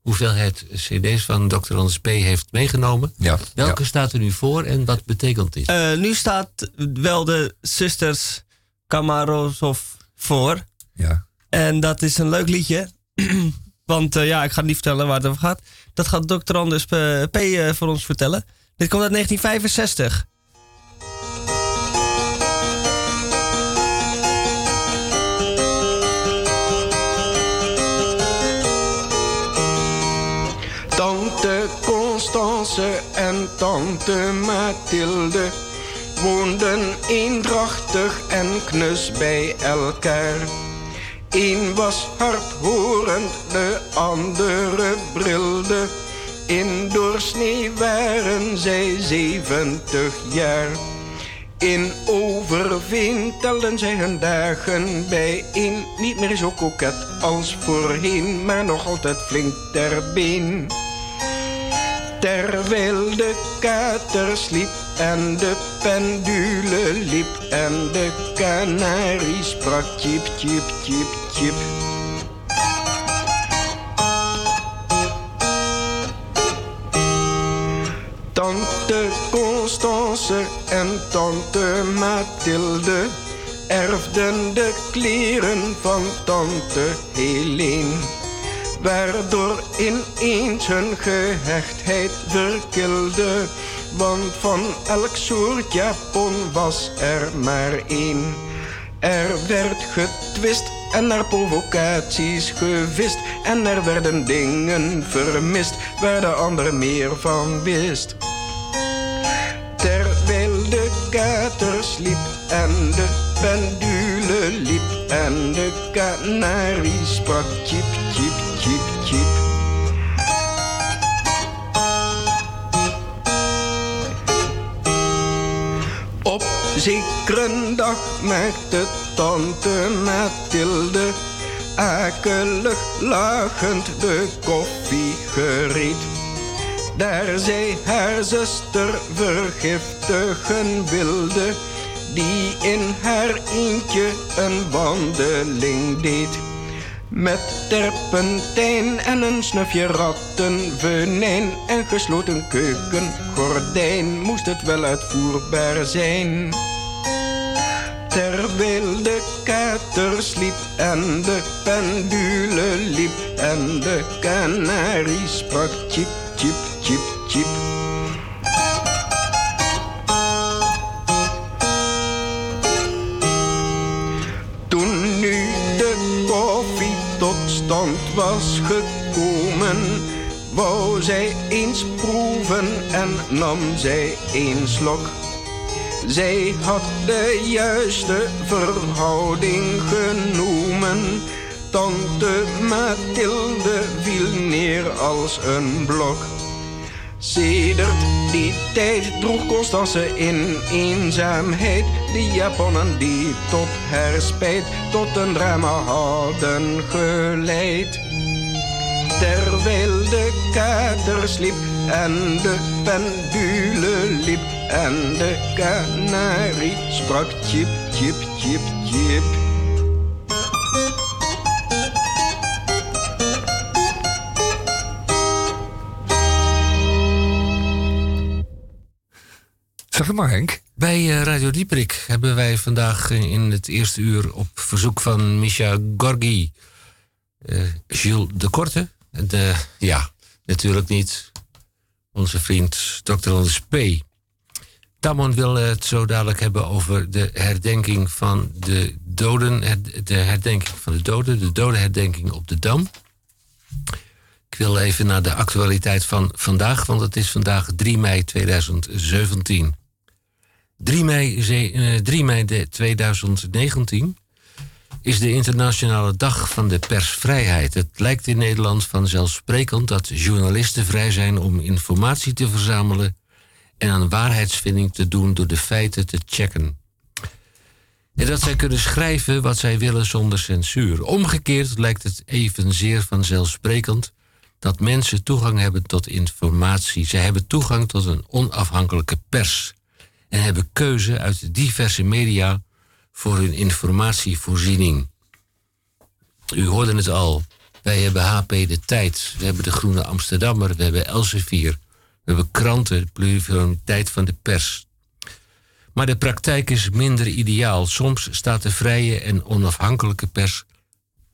hoeveelheid cd's van Dr. Anders P. heeft meegenomen. ja, Welke ja. staat er nu voor en wat betekent dit? Eh, nu staat wel de Sisters Kamarozov voor. ja. En dat is een leuk liedje. Want eh, ja, ik ga niet vertellen waar het over gaat. Dat gaat Dr. Anders eh, P. eh, voor ons vertellen. Dit komt uit 1965. Tante Constance en tante Mathilde, woonden eendrachtig en knus bij elkaar. Eén was hardhorend, de andere brilde. In doorsnee waren zij zeventig jaar. In Overveen telden zij hun dagen bijeen. Niet meer zo koket als voorheen, maar nog altijd flink ter been. Terwijl de kater sliep en de pendule liep en de kanarie sprak tjip, tjip, tjip, tjip. Tante Constance en tante Mathilde erfden de kleren van tante Helene waardoor ineens hun gehechtheid verkilde. Want van elk soort Japon was er maar één. Er werd getwist en naar provocaties gevist. En er werden dingen vermist waar de ander meer van wist. Terwijl de kater sliep en de pendule liep en de kanarie sprak chip, chip. Zekere dag maakte tante Mathilde akelig lachend de koffie gereed. Daar zij haar zuster vergiftigen wilde, die in haar eentje een wandeling deed. Met terpentijn en een snufje rattenvenijn en gesloten keukengordijn moest het wel uitvoerbaar zijn. Terwijl de kater sliep en de pendule liep en de kanarie sprak chip, chip, chip, chip. Toen nu de koffie tot stand was gekomen, wou zij eens proeven en nam zij een slok. Zij had de juiste verhouding genomen. Tante Mathilde viel neer als een blok. Sedert die tijd droeg Constance in eenzaamheid de Japanen die tot haar tot een drama hadden geleid. Terwijl de kater sliep en de pendule liep en de kanarie sprak chip, chip, chip, chip. Zeg het maar, Henk. Bij eh, Radio Dieprik hebben wij vandaag in het eerste uur op verzoek van Misha Gorgi eh Jules de Korte. De, ja, natuurlijk niet. Onze vriend Dr. Anders P. Tamon wil het zo dadelijk hebben over de herdenking van de doden. De herdenking van de doden, de dodenherdenking op de Dam. Ik wil even naar de actualiteit van vandaag, want het is vandaag 3 mei 2017. 3 mei, ze- eh, 3 mei de 2019 is de internationale dag van de persvrijheid. Het lijkt in Nederland vanzelfsprekend dat journalisten vrij zijn om informatie te verzamelen en aan waarheidsvinding te doen door de feiten te checken. En dat zij kunnen schrijven wat zij willen zonder censuur. Omgekeerd lijkt het evenzeer vanzelfsprekend dat mensen toegang hebben tot informatie. Zij hebben toegang tot een onafhankelijke pers en hebben keuze uit diverse media voor hun informatievoorziening. U hoorde het al. Wij hebben HP De Tijd, we hebben de Groene Amsterdammer, we hebben Elsevier, we hebben kranten, de pluraliteit van de pers. Maar de praktijk is minder ideaal. Soms staat de vrije en onafhankelijke pers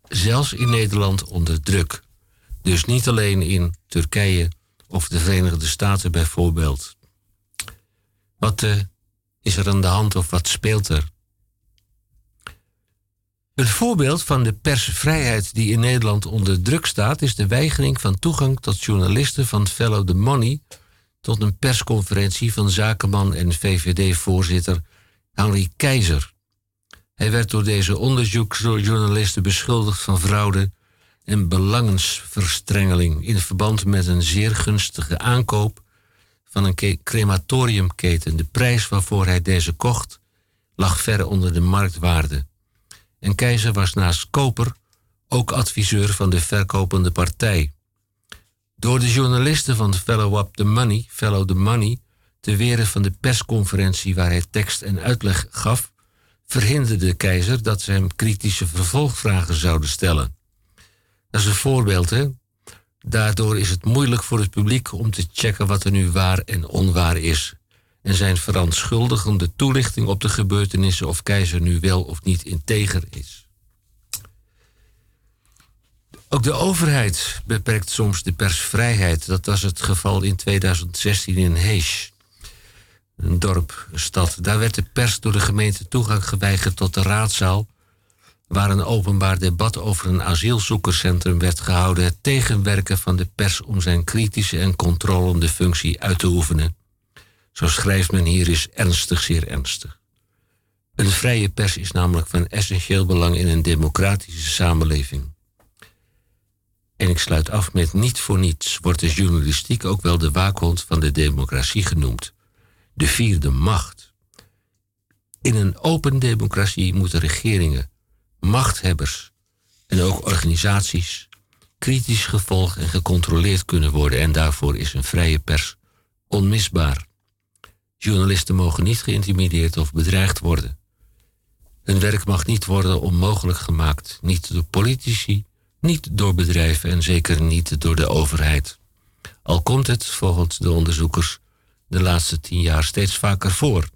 zelfs in Nederland onder druk. Dus niet alleen in Turkije of de Verenigde Staten bijvoorbeeld. Wat eh, is er aan de hand of wat speelt er? Een voorbeeld van de persvrijheid die in Nederland onder druk staat, is de weigering van toegang tot journalisten van Fellow the Money tot een persconferentie van zakenman en VVD-voorzitter Henri Keizer. Hij werd door deze onderzoeksjournalisten beschuldigd van fraude en belangensverstrengeling in verband met een zeer gunstige aankoop van een crematoriumketen. De prijs waarvoor hij deze kocht lag ver onder de marktwaarde. En Keizer was naast koper ook adviseur van de verkopende partij. Door de journalisten van Fellow Up the Money, Fellow the Money, te weren van de persconferentie waar hij tekst en uitleg gaf, verhinderde de keizer dat ze hem kritische vervolgvragen zouden stellen. Dat is een voorbeeld, hè? Daardoor is het moeilijk voor het publiek om te checken wat er nu waar en onwaar is. En zijn verontschuldigende toelichting op de gebeurtenissen of keizer nu wel of niet integer is. Ook de overheid beperkt soms de persvrijheid. Dat was het geval in 2016 in Hees. Een dorp, een stad. Daar werd de pers door de gemeente toegang geweigerd tot de raadzaal waar een openbaar debat over een asielzoekerscentrum werd gehouden, het tegenwerken van de pers om zijn kritische en controlende functie uit te oefenen. Zo schrijft men hier is ernstig, zeer ernstig. Een vrije pers is namelijk van essentieel belang in een democratische samenleving. En ik sluit af met niet voor niets wordt de journalistiek ook wel de waakhond van de democratie genoemd. De vierde macht. In een open democratie moeten regeringen machthebbers en ook organisaties kritisch gevolgd en gecontroleerd kunnen worden. En daarvoor is een vrije pers onmisbaar. Journalisten mogen niet geïntimideerd of bedreigd worden. Hun werk mag niet worden onmogelijk gemaakt, niet door politici, niet door bedrijven en zeker niet door de overheid. Al komt het, volgens de onderzoekers, de laatste tien jaar steeds vaker voor.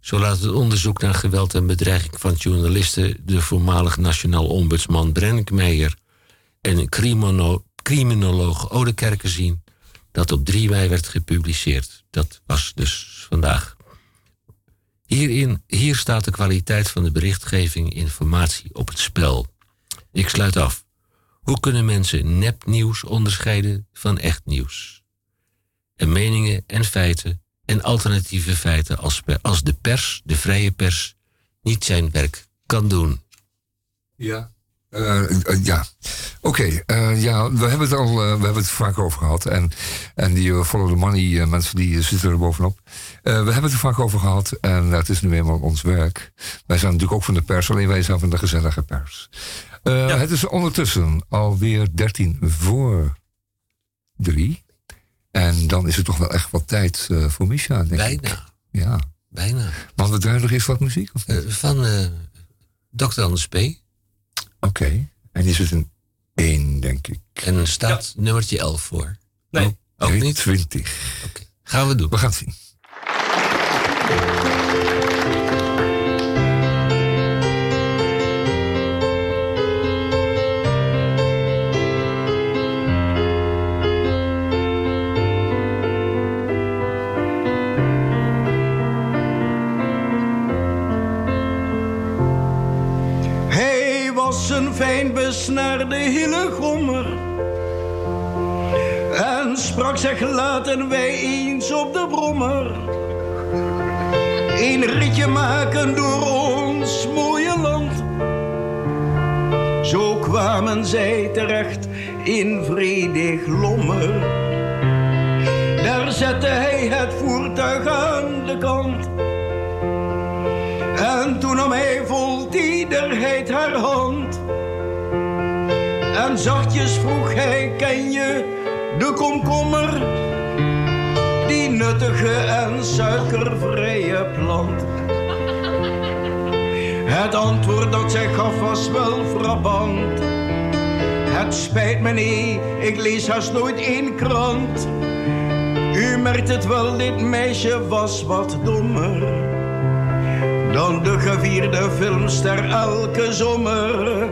Zo laat het onderzoek naar geweld en bedreiging van journalisten de voormalig nationaal ombudsman Brennick Meijer en criminoloog Odekerke zien dat op 3 mei werd gepubliceerd. Dat was dus vandaag. Hierin, hier staat de kwaliteit van de berichtgeving informatie op het spel. Ik sluit af. Hoe kunnen mensen nepnieuws onderscheiden van echt nieuws? En meningen en feiten en alternatieve feiten als, als de pers, de vrije pers, niet zijn werk kan doen. Ja. Uh, ja, oké. Okay. ja, we hebben het al we hebben het vaak over gehad. En, en die follow the money mensen die zitten er bovenop. we hebben het er vaak over gehad. En het is nu eenmaal ons werk. Wij zijn natuurlijk ook van de pers, alleen wij zijn van de gezellige pers. Ja. Het is ondertussen alweer 13 voor 3. En dan is het toch wel echt wat tijd voor Misha, denk Bijna. ik. Ja. Bijna. Want we draaien nog eens wat muziek? Of van Dr. Anders P. Oké. Okay. En is het een 1, denk ik. En er staat ja. nummertje 11 voor. Nee. Oh, ook nee, niet? 20. Oké. Okay. Gaan we doen. We gaan het zien. Zeg laten wij eens op de brommer. Een ritje maken door ons mooie land. Zo kwamen zij terecht in vredig lommer. Daar zette hij het voertuig aan de kant. En toen nam hij vol tederheid haar hand. En zachtjes vroeg hij, ken je de komkommer? Die nuttige en suikervrije plant. Het antwoord dat zij gaf was wel frappant. Het spijt me niet, ik lees haast nooit in krant. U merkt het wel, dit meisje was wat dommer dan de gevierde filmster elke zomer.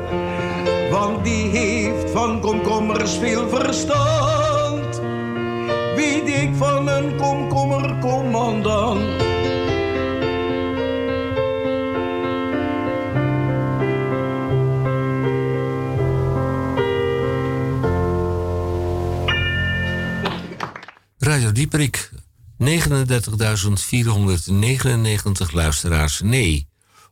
Die heeft van komkommers veel verstand. Weet ik van een komkommercommandant. Radio Dieperik, 39.499 luisteraars, nee.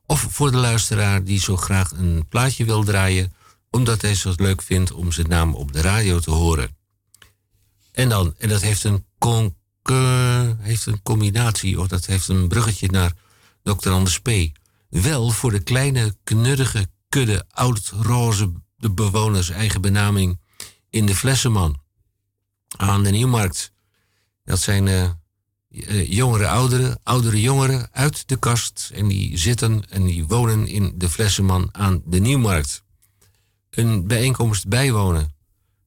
Of voor de luisteraar die zo graag een plaatje wil draaien, omdat hij het leuk vindt om zijn naam op de radio te horen. En dan, en dat heeft een, con, heeft een combinatie, of dat heeft een bruggetje naar Dr. Anders P. Wel voor de kleine, knuddige kudde oud-roze de bewoners eigen benaming in de Flessenman aan de Nieuwmarkt. Dat zijn uh, jongere ouderen, oudere jongeren uit de kast en die zitten en die wonen in de Flessenman aan de Nieuwmarkt. Een bijeenkomst bijwonen.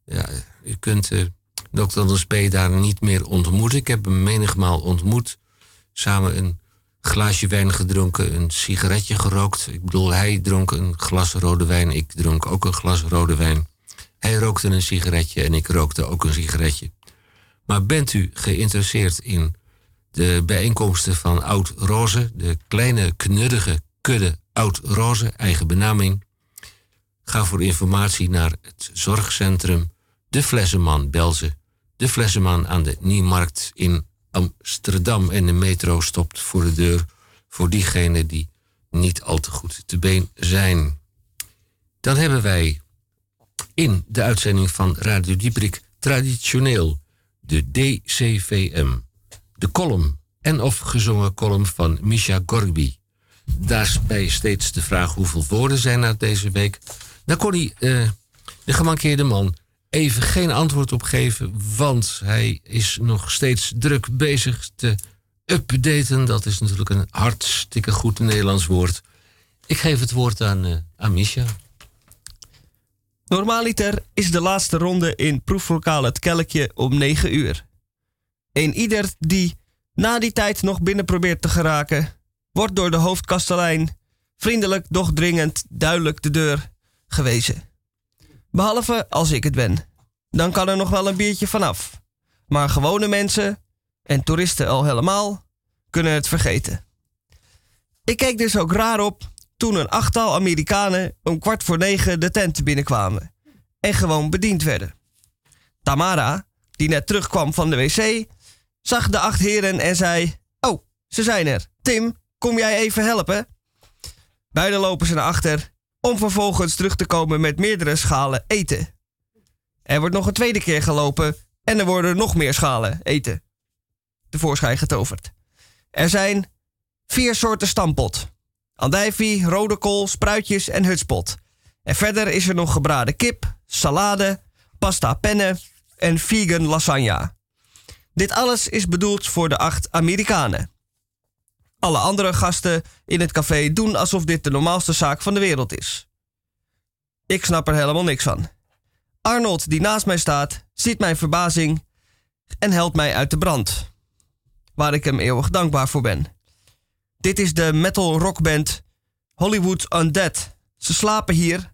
Ja, je kunt uh, Dr. Anders daar niet meer ontmoeten. Ik heb hem menigmaal ontmoet. Samen een glaasje wijn gedronken, een sigaretje gerookt. Ik bedoel, hij dronk een glas rode wijn, ik dronk ook een glas rode wijn. Hij rookte een sigaretje en ik rookte ook een sigaretje. Maar bent u geïnteresseerd in de bijeenkomsten van Oud Roze, de kleine knuddige kudde Oud Roze, eigen benaming? Ga voor informatie naar het zorgcentrum De Flessenman Belze, De Flessenman aan de Nieuwmarkt in Amsterdam en de metro stopt voor de deur voor diegenen die niet al te goed te been zijn. Dan hebben wij in de uitzending van Radio Dieprik traditioneel de DCVM, de column en of gezongen column van Misha Gorby. Daarbij steeds de vraag hoeveel woorden zijn er deze week. Daar kon hij, uh, de gemankeerde man, even geen antwoord op geven, want hij is nog steeds druk bezig te updaten. Dat is natuurlijk een hartstikke goed Nederlands woord. Ik geef het woord aan, uh, aan Misha. Normaaliter is de laatste ronde in proeflokaal Het Kelkje om 9 uur. Een ieder die na die tijd nog binnen probeert te geraken, wordt door de hoofdkastelein vriendelijk, doch dringend, duidelijk de deur gewezen. Behalve als ik het ben. Dan kan er nog wel een biertje vanaf. Maar gewone mensen, en toeristen al helemaal, kunnen het vergeten. Ik keek dus ook raar op toen een achttal Amerikanen om kwart voor negen de tent binnenkwamen en gewoon bediend werden. Tamara, die net terugkwam van de wc, zag de acht heren en zei: Oh, ze zijn er. Tim, kom jij even helpen? Beiden lopen ze naar achter om vervolgens terug te komen met meerdere schalen eten. Er wordt nog een tweede keer gelopen en er worden nog meer schalen eten tevoorschijn getoverd. Er zijn vier soorten stampot. Andijvie, rode kool, spruitjes en hutspot. En verder is er nog gebraden kip, salade, pasta penne en vegan lasagne. Dit alles is bedoeld voor de acht Amerikanen. Alle andere gasten in het café doen alsof dit de normaalste zaak van de wereld is. Ik snap er helemaal niks van. Arnold, die naast mij staat, ziet mijn verbazing en helpt mij uit de brand. Waar ik hem eeuwig dankbaar voor ben. Dit is de metal rockband Hollywood Undead. Ze slapen hier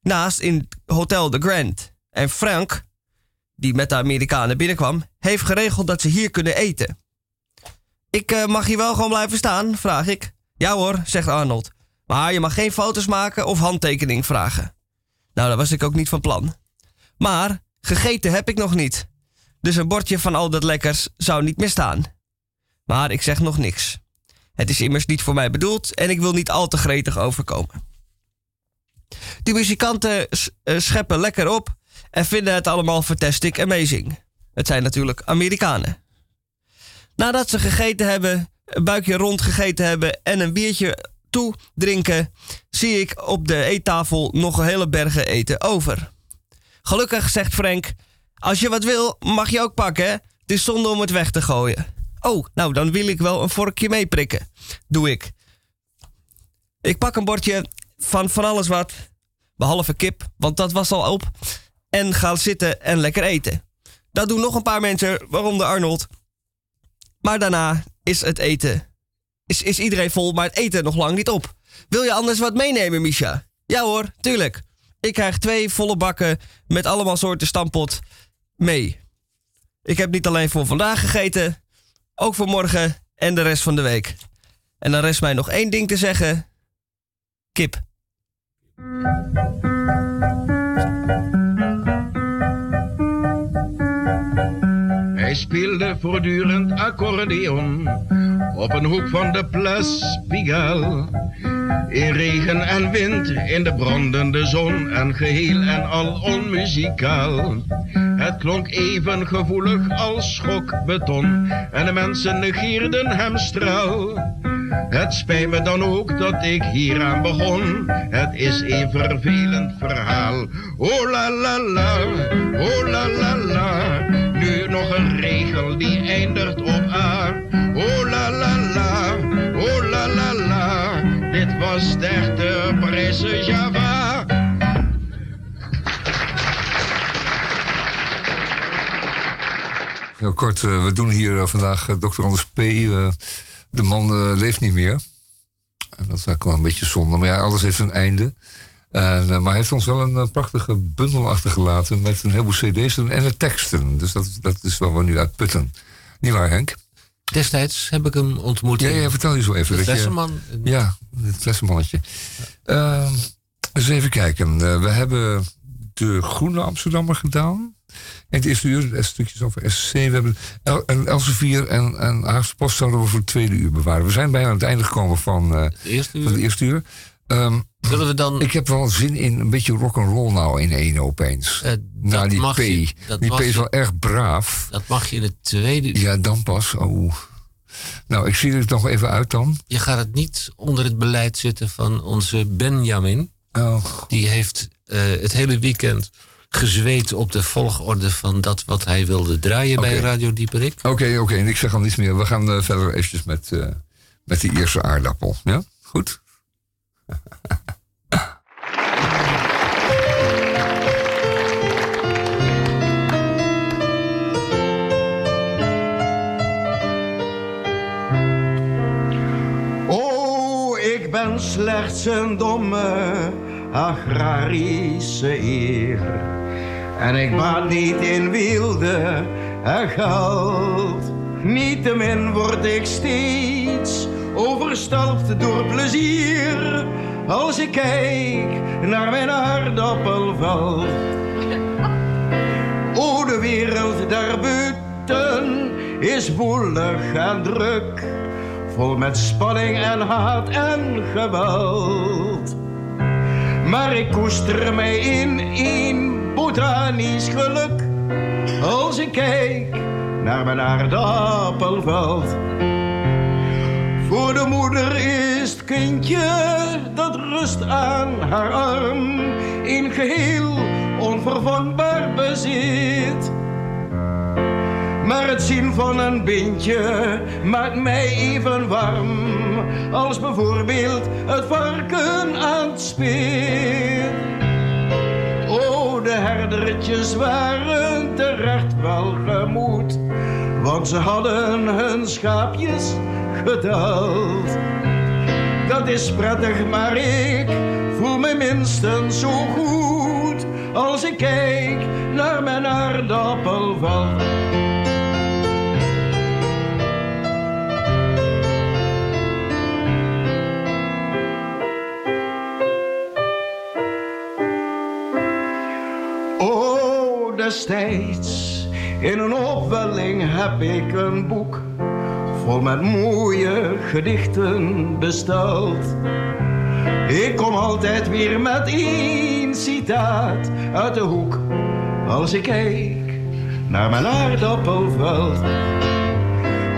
naast in Hotel The Grand. En Frank, die met de Amerikanen binnenkwam, heeft geregeld dat ze hier kunnen eten. Ik uh, mag hier wel gewoon blijven staan, vraag ik. Ja hoor, zegt Arnold. Maar je mag geen foto's maken of handtekening vragen. Nou, dat was ik ook niet van plan. Maar gegeten heb ik nog niet. Dus een bordje van al dat lekkers zou niet meer staan. Maar ik zeg nog niks. Het is immers niet voor mij bedoeld en ik wil niet al te gretig overkomen. De muzikanten eh, scheppen lekker op en vinden het allemaal fantastic amazing. Het zijn natuurlijk Amerikanen. Nadat ze gegeten hebben, een buikje rond gegeten hebben en een biertje toe drinken, zie ik op de eettafel nog een hele bergen eten over. Gelukkig zegt Frank: Als je wat wil, mag je ook pakken. Het is zonde om het weg te gooien. Oh, nou dan wil ik wel een vorkje meeprikken. Doe ik. Ik pak een bordje van van alles wat. Behalve kip, want dat was al op. En ga zitten en lekker eten. Dat doen nog een paar mensen, waaronder Arnold. Maar daarna is het eten. Is, is iedereen vol, maar het eten nog lang niet op. Wil je anders wat meenemen, Misha? Ja hoor, tuurlijk. Ik krijg twee volle bakken met allemaal soorten stampot mee. Ik heb niet alleen voor vandaag gegeten, ook voor morgen en de rest van de week. En dan rest mij nog één ding te zeggen: kip. Speelde voortdurend accordeon op een hoek van de Place Pigalle. In regen en wind, in de brandende zon en geheel en al onmuzikaal. Het klonk even gevoelig als schokbeton en de mensen negeerden hem straal. Het spijt me dan ook dat ik hieraan begon. Het is een vervelend verhaal. Oh la la la, oh la la la. Nu nog een regel die eindigt op A. Oh la la la, oh la la la. Dit was de Britse Java. Heel kort, uh, we doen hier uh, vandaag uh, Dr. Anders P. de man leeft niet meer. En dat is eigenlijk wel een beetje zonde. Maar ja, alles heeft een einde. En, maar hij heeft ons wel een prachtige bundel achtergelaten met een heleboel cd's en, de teksten. Dus dat, dat is waar we nu uit putten. Niet waar, Henk? Destijds heb ik hem ontmoet. Ja, ja vertel je zo even. Het flessenman. Je, ja, het flessenmannetje. Ja. eens even kijken. we hebben de Groene Amsterdammer gedaan. En het eerste uur, stukjes over SC. We hebben El, en Elsevier en, en Haagse Post zouden we voor het tweede uur bewaren. We zijn bijna aan het einde gekomen van, uh, eerste uur. van het eerste uur. Um, Zullen we dan... Ik heb wel zin in een beetje rock'n'roll nou in één opeens. Uh, nou, die P. Je, die P is wel erg braaf. Dat mag je in het tweede uur. Ja, dan pas. Oh. Nou, ik zie het nog even uit dan. Je gaat het niet onder het beleid zitten van onze Benjamin. Oh. Die heeft uh, het hele weekend gezweet op de volgorde van dat wat hij wilde draaien bij Radio Dieperik. Oké, oké. oké. En ik zeg al niets meer. We gaan uh, verder eventjes met, uh, met die eerste aardappel. Ja? Goed? Oh, ik ben slechts een domme agrarische eer. En ik baat niet in wilde en geld. Niettemin word ik steeds overstelpt door plezier. Als ik kijk naar mijn aardappelveld. O, de wereld daarbuiten is woelig en druk. Vol met spanning en haat en geweld. Maar ik koester mij in een botanisch geluk. Als ik kijk naar mijn aardappelveld. Voor de moeder is het kindje dat rust aan haar arm. In geheel onvervangbaar bezit. Maar het zien van een bindje maakt mij even warm. Als bijvoorbeeld het varken aan het spit. Oh, de herdertjes waren terecht wel gemoed. Want ze hadden hun schaapjes geteld. Dat is prettig, maar ik voel me minstens zo goed. Als ik kijk naar mijn aardappelveld. Destijds in een opwelling heb ik een boek vol met mooie gedichten besteld. Ik kom altijd weer met één citaat uit de hoek als ik kijk naar mijn aardappelveld.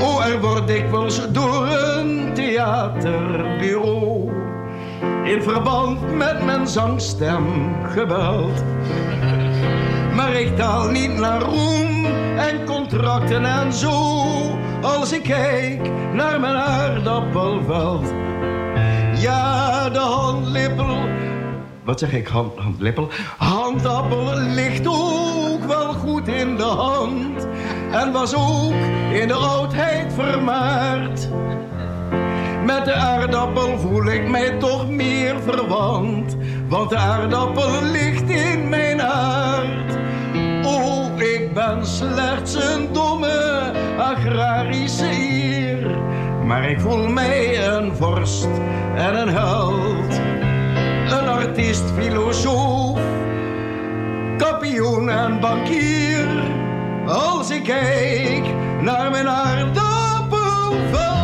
Oh, er wordt dikwijls door een theaterbureau in verband met mijn zangstem gebeld. Maar ik taal niet naar roem en contracten en zo. Als ik kijk naar mijn aardappelveld. Ja, de handlippel. Wat zeg ik? Hand, handlippel? Handappel ligt ook wel goed in de hand. En was ook in de oudheid vermaard. Met de aardappel voel ik mij toch meer verwant. Want de aardappel ligt in mijn hart. Oh, ik ben slechts een domme agrarische eer. Maar ik voel mij een vorst en een held. Een artiest, filosoof, kampioen en bankier. Als ik kijk naar mijn aardappelvel.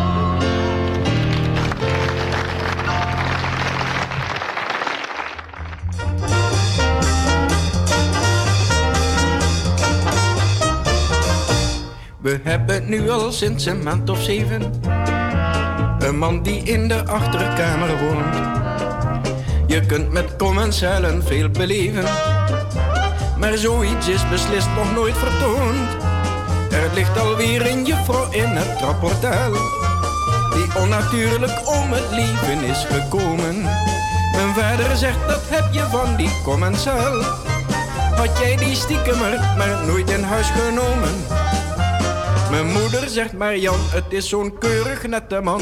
We hebben nu al sinds een maand of zeven een man die in de achterkamer woont. Je kunt met commensalen veel beleven, maar zoiets is beslist nog nooit vertoond. Er ligt alweer een juffrouw in het rapportaal, die onnatuurlijk om het leven is gekomen. Mijn vader zegt dat heb je van die commensaal. Had jij die stiekemer maar nooit in huis genomen? Mijn moeder zegt maar Jan, het is zo'n keurig nette man.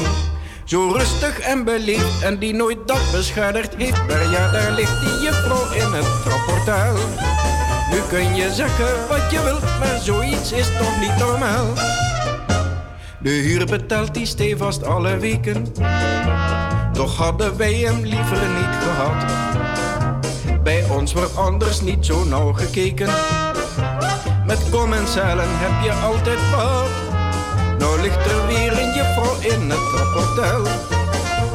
Zo rustig en beleefd en die nooit dat beschadigd heeft. Maar ja, daar ligt die juffrouw in het rapportaal. Nu kun je zeggen wat je wilt, maar zoiets is toch niet normaal. De huur betaalt die stevast alle weken. Toch hadden wij hem liever niet gehad. Bij ons wordt anders niet zo nauw gekeken. Met commensalen heb je altijd wat. Nou ligt er weer een juffrouw in het rapportel.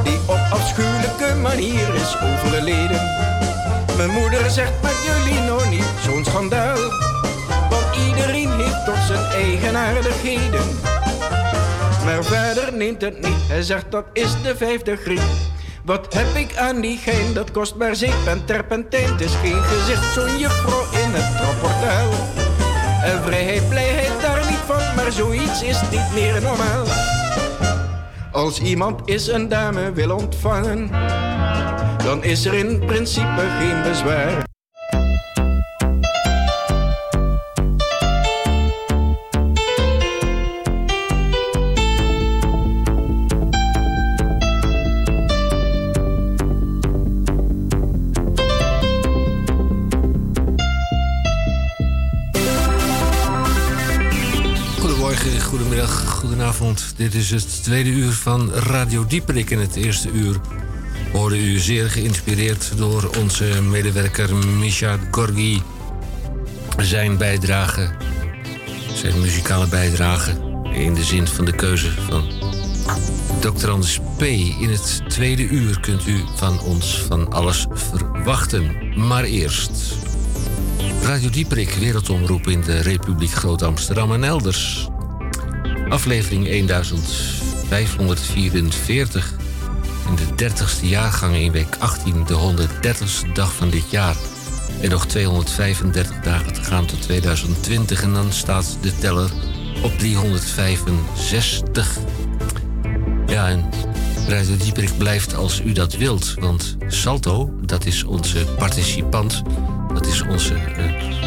Die op afschuwelijke manier is overleden. Mijn moeder zegt met jullie nog niet zo'n schandaal. Want iedereen heeft toch zijn eigenaardigheden. Maar verder neemt het niet, hij zegt dat is de vijfde griep. Wat heb ik aan die gein, dat kost maar zeep en terpentijn. Het is geen gezicht, zo'n juffrouw in het rapportel. En vrijheid, blijheid daar niet van, maar zoiets is niet meer normaal. Als iemand is een dame wil ontvangen, dan is er in principe geen bezwaar. Goedenavond. Dit is het tweede uur van Radio Dieperik. In het eerste uur hoorde u zeer geïnspireerd door onze medewerker Misha Gorgi. Zijn bijdrage, zijn muzikale bijdrage in de zin van de keuze van Dr. Anders P. In het tweede uur kunt u van ons van alles verwachten. Maar eerst Radio Dieperik, wereldomroep in de Republiek Groot-Amsterdam en elders. Aflevering 1544. In de 30ste jaargang in week 18, de 130ste dag van dit jaar. En nog 235 dagen te gaan tot 2020 en dan staat de teller op 365. Ja, en Radio Dieperik blijft als u dat wilt, want Salto, dat is onze participant, dat is onze eh,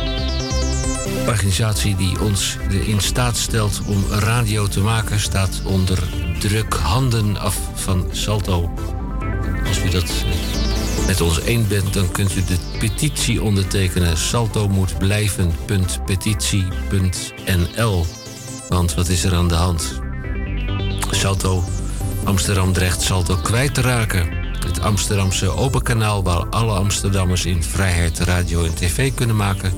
organisatie die ons in staat stelt om radio te maken, staat onder druk handen af van Salto. Als u dat met ons eens bent, dan kunt u de petitie ondertekenen. Salto moet blijven.petitie.nl. Want wat is er aan de hand? Salto, Amsterdam dreigt Salto kwijt te raken. Het Amsterdamse open kanaal waar alle Amsterdammers in vrijheid radio en tv kunnen maken,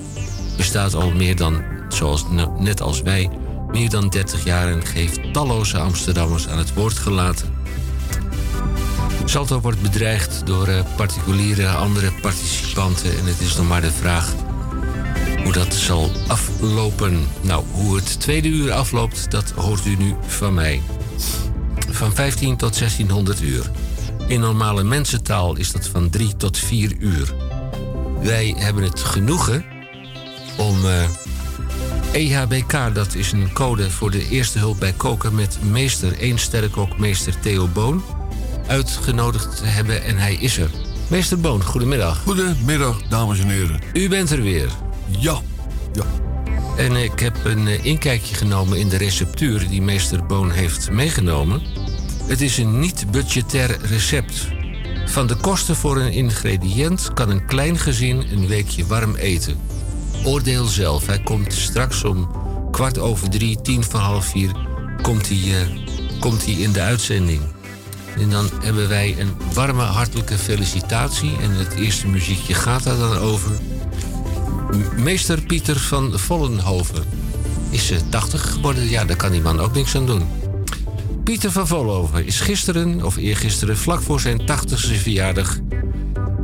bestaat al meer dan, zoals net als wij, meer dan 30 jaar en heeft talloze Amsterdammers aan het woord gelaten. Salto wordt bedreigd door uh, particuliere andere participanten en het is nog maar de vraag hoe dat zal aflopen. Nou, hoe het tweede uur afloopt, dat hoort u nu van mij. Van 15 tot 1600 uur. In normale mensentaal is dat van 3 tot 4 uur. Wij hebben het genoegen om uh, EHBK, dat is een code voor de eerste hulp bij koken met meester, één sterrenkok, meester Theo Boon, uitgenodigd te hebben en hij is er. Meester Boon, goedemiddag. Goedemiddag, dames en heren. U bent er weer. Ja, ja. En ik heb een uh, inkijkje genomen in de receptuur die meester Boon heeft meegenomen. Het is een niet-budgetair recept. Van de kosten voor een ingrediënt kan een klein gezin een weekje warm eten. Oordeel zelf. Hij komt straks om kwart over drie, tien voor half vier, komt hij, uh, komt hij in de uitzending. En dan hebben wij een warme, hartelijke felicitatie. En het eerste muziekje gaat daar dan over. Meester Pieter van Vollenhoven. is eh, 80 geworden. Ja, daar kan die man ook niks aan doen. Pieter van Volhoven is gisteren, of eergisteren, vlak voor zijn 80ste verjaardag...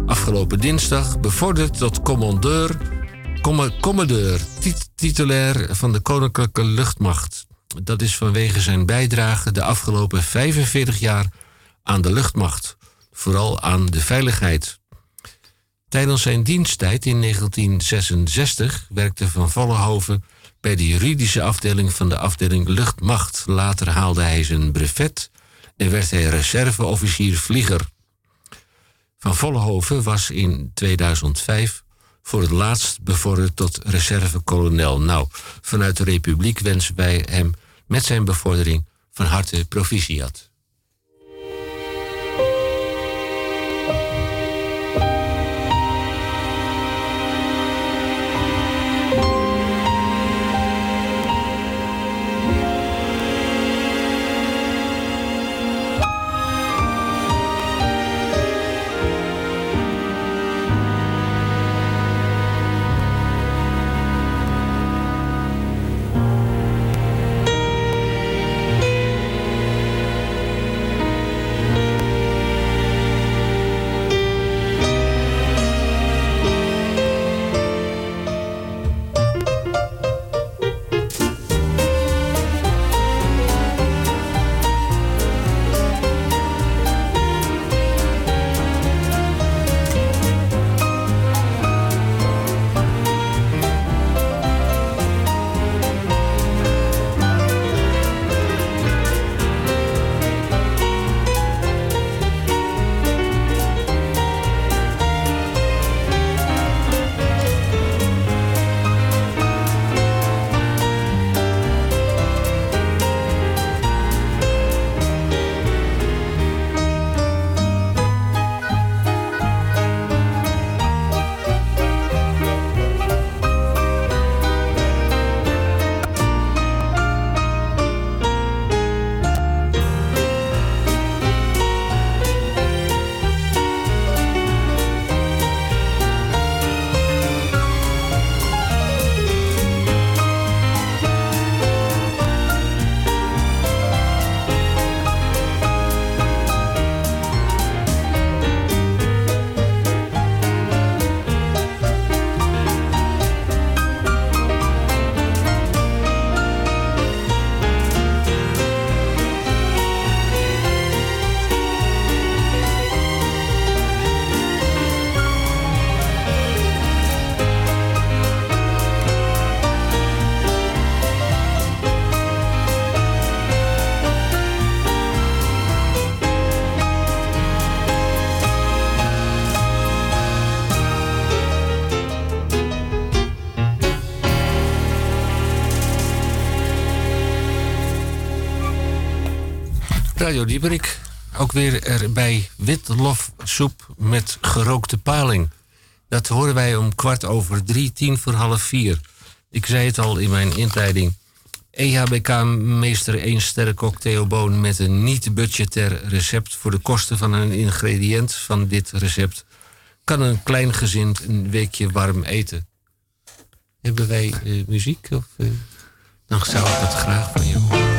afgelopen dinsdag bevorderd tot commandeur... comm- commandeur, tit- titulair van de Koninklijke Luchtmacht. Dat is vanwege zijn bijdrage de afgelopen 45 jaar aan de luchtmacht. Vooral aan de veiligheid. Tijdens zijn diensttijd in 1966 werkte Van Vollenhoven bij de juridische afdeling van de afdeling Luchtmacht. Later haalde hij zijn brevet en werd hij reserveofficier vlieger. Van Vollenhoven was in 2005 voor het laatst bevorderd tot reservekolonel. Nou, vanuit de Republiek wensen wij hem met zijn bevordering van harte proficiat. Radio Dieperik. Ook weer erbij witlofsoep met gerookte paling. Dat horen wij om kwart over drie, tien voor half vier. Ik zei het al in mijn inleiding. EHBK-meester 1 sterrenkok Theo Boon met een niet-budgetair recept... voor de kosten van een ingrediënt van dit recept... kan een klein gezin een weekje warm eten. Hebben wij eh, muziek? Of, eh, dan zou ik dat graag van je horen.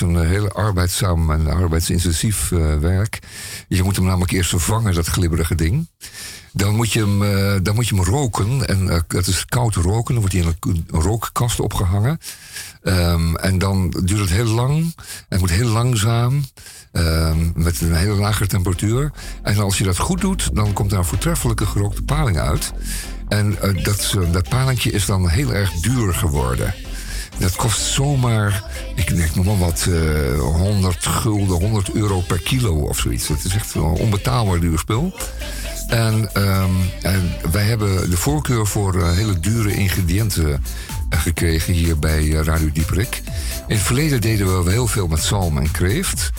Een eh, heel arbeidzaam en arbeidsintensief eh, werk. Je moet hem namelijk eerst vervangen, dat glibberige ding. Dan moet je hem, eh, dan moet je hem roken. En het is koud roken. Dan wordt hij in een, rookkast opgehangen. Ehm, en dan duurt het heel lang. En moet heel langzaam. ehm, met een hele lage temperatuur. En als je dat goed doet, dan komt daar een voortreffelijke gerookte paling uit. En dat, dat palingje is dan heel erg duur geworden. Dat kost zomaar, ik denk nog maar wat, eh 100 gulden, 100 euro per kilo of zoiets. Het is echt een onbetaalbaar duur spul. En, ehm, en wij hebben de voorkeur voor eh, hele dure ingrediënten eh, gekregen hier bij eh, Radio Dieperik. In het verleden deden we heel veel met zalm en kreeft.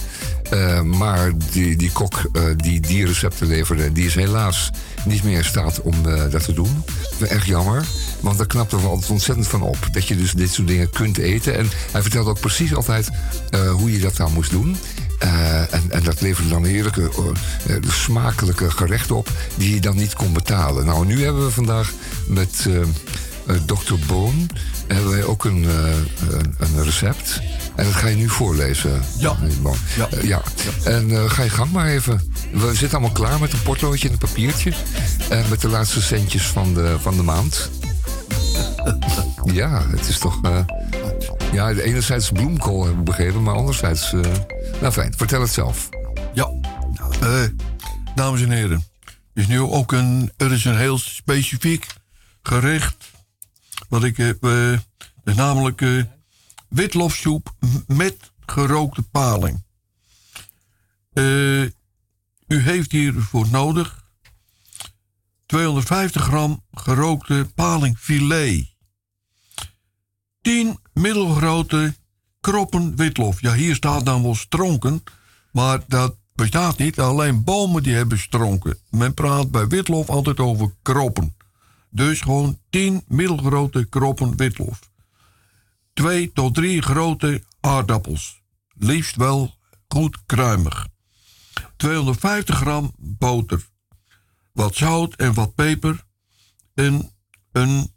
Eh, maar die, die kok eh, die die recepten leverde, die is helaas niet meer in staat om eh, dat te doen. Echt jammer, want daar knapten we altijd ontzettend van op. Dat je dus dit soort dingen kunt eten. En hij vertelde ook precies altijd eh, hoe je dat nou moest doen. Eh, en, en dat leverde dan heerlijke, eh, smakelijke gerechten op die je dan niet kon betalen. Nou, nu hebben we vandaag met Dr. Boon hebben wij ook een, een, een recept. En dat ga je nu voorlezen. Ja. Ja. Ja. En ga je gang maar even. We zitten allemaal klaar met een potloodje en een papiertje. En met de laatste centjes van de, van de maand. ja, het is toch... eh, ja, enerzijds bloemkool heb ik begrepen, maar anderzijds... eh, nou fijn, vertel het zelf. Ja. Eh, dames en heren. Is nu ook een, er is een heel specifiek gerecht. Wat ik heb. is namelijk witlofsoep met gerookte paling. U heeft hiervoor nodig 250 gram gerookte palingfilet. 10 middelgrote kroppen witlof. Ja, hier staat dan wel stronken, maar dat bestaat niet. Alleen bomen die hebben stronken. Men praat bij witlof altijd over kroppen. Dus gewoon 10 middelgrote kroppen witlof. 2 tot 3 grote aardappels. Liefst wel goed kruimig. 250 gram boter. Wat zout en wat peper. En een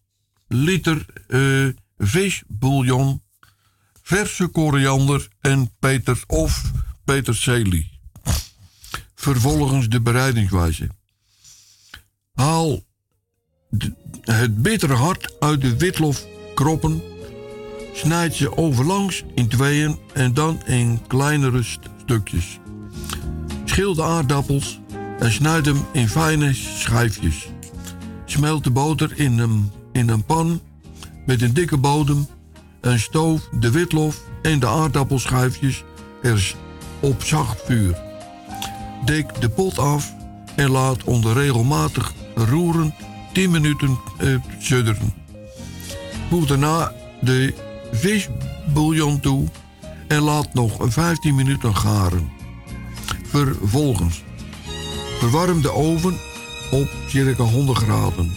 liter eh visbouillon verse koriander en peter of peterselie. Vervolgens de bereidingswijze. Haal het bittere hart uit de witlofkroppen. Snijd ze overlangs in tweeën en dan in kleinere st- stukjes. Schil de aardappels en snijd hem in fijne schijfjes. Smelt de boter in een, in een pan met een dikke bodem en stoof de witlof en de aardappelschijfjes op zacht vuur. Dek de pot af en laat onder regelmatig roeren 10 minuten eh. Voeg daarna de visbouillon toe en laat nog 15 minuten garen. Vervolgens verwarm de oven op circa 100 graden.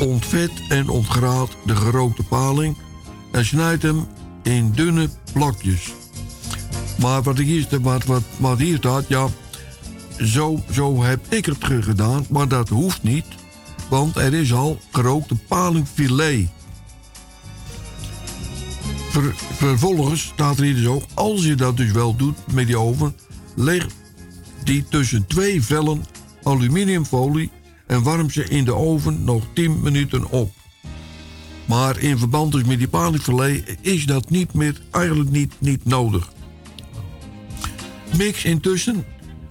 Ontvet en ontgraat de gerookte paling en snijd hem in dunne plakjes. Maar wat, ik hier, wat, wat, hier staat, ja, zo, zo heb ik het ge- gedaan, maar dat hoeft niet, want er is al gerookte palingfilet. Ver- vervolgens staat er hier dus ook, als je dat dus wel doet met die oven, leg die tussen twee vellen aluminiumfolie en warm ze in de oven nog 10 minuten op. Maar in verband dus met die palingfilet is dat niet meer, eigenlijk niet, niet nodig. Mix intussen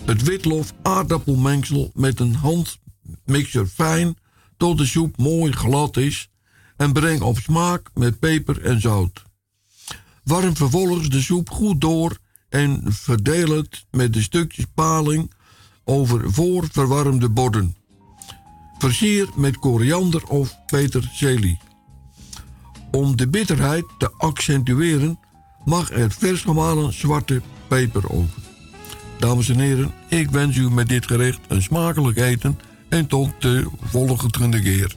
het witlof aardappelmengsel met een handmixer fijn tot de soep mooi glad is en breng op smaak met peper en zout. Warm vervolgens de soep goed door en verdeel het met de stukjes paling over voorverwarmde borden. Versier met koriander of peterselie. Om de bitterheid te accentueren mag er vers gemalen zwarte peper over. Dames en heren, ik wens u met dit gerecht een smakelijk eten en tot de volgende keer.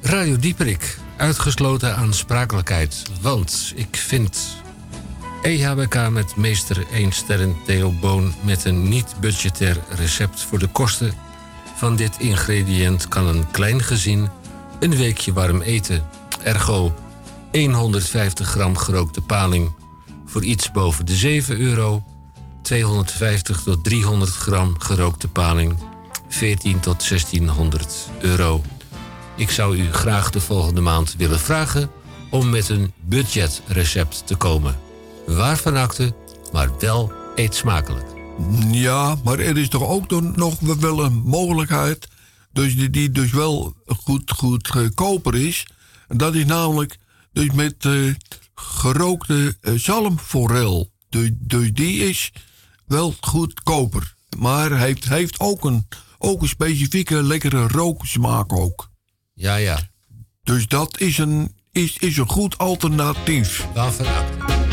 Radio Dieperik, uitgesloten aansprakelijkheid. Want ik vind EHBK met meester 1 sterren Theo Boon... met een niet-budgetair recept voor de kosten van dit ingrediënt... kan een klein gezin een weekje warm eten. Ergo 150 gram gerookte paling voor iets boven de 7 euro... 250 tot 300 gram gerookte paling, 14 tot 1600 euro. Ik zou u graag de volgende maand willen vragen om met een budgetrecept te komen. Waarvan akte, maar wel eet smakelijk. Ja, maar er is toch ook nog wel een mogelijkheid... Dus die, die dus wel goed, goed goedkoper is. En dat is namelijk dus met eh, gerookte eh, zalmforel. Dus, dus die is wel goedkoper. Maar heeft, heeft ook, een, ook een specifieke lekkere rooksmaak ook. Ja, ja. Dus dat is een, is, is een goed alternatief. Waarvan akte.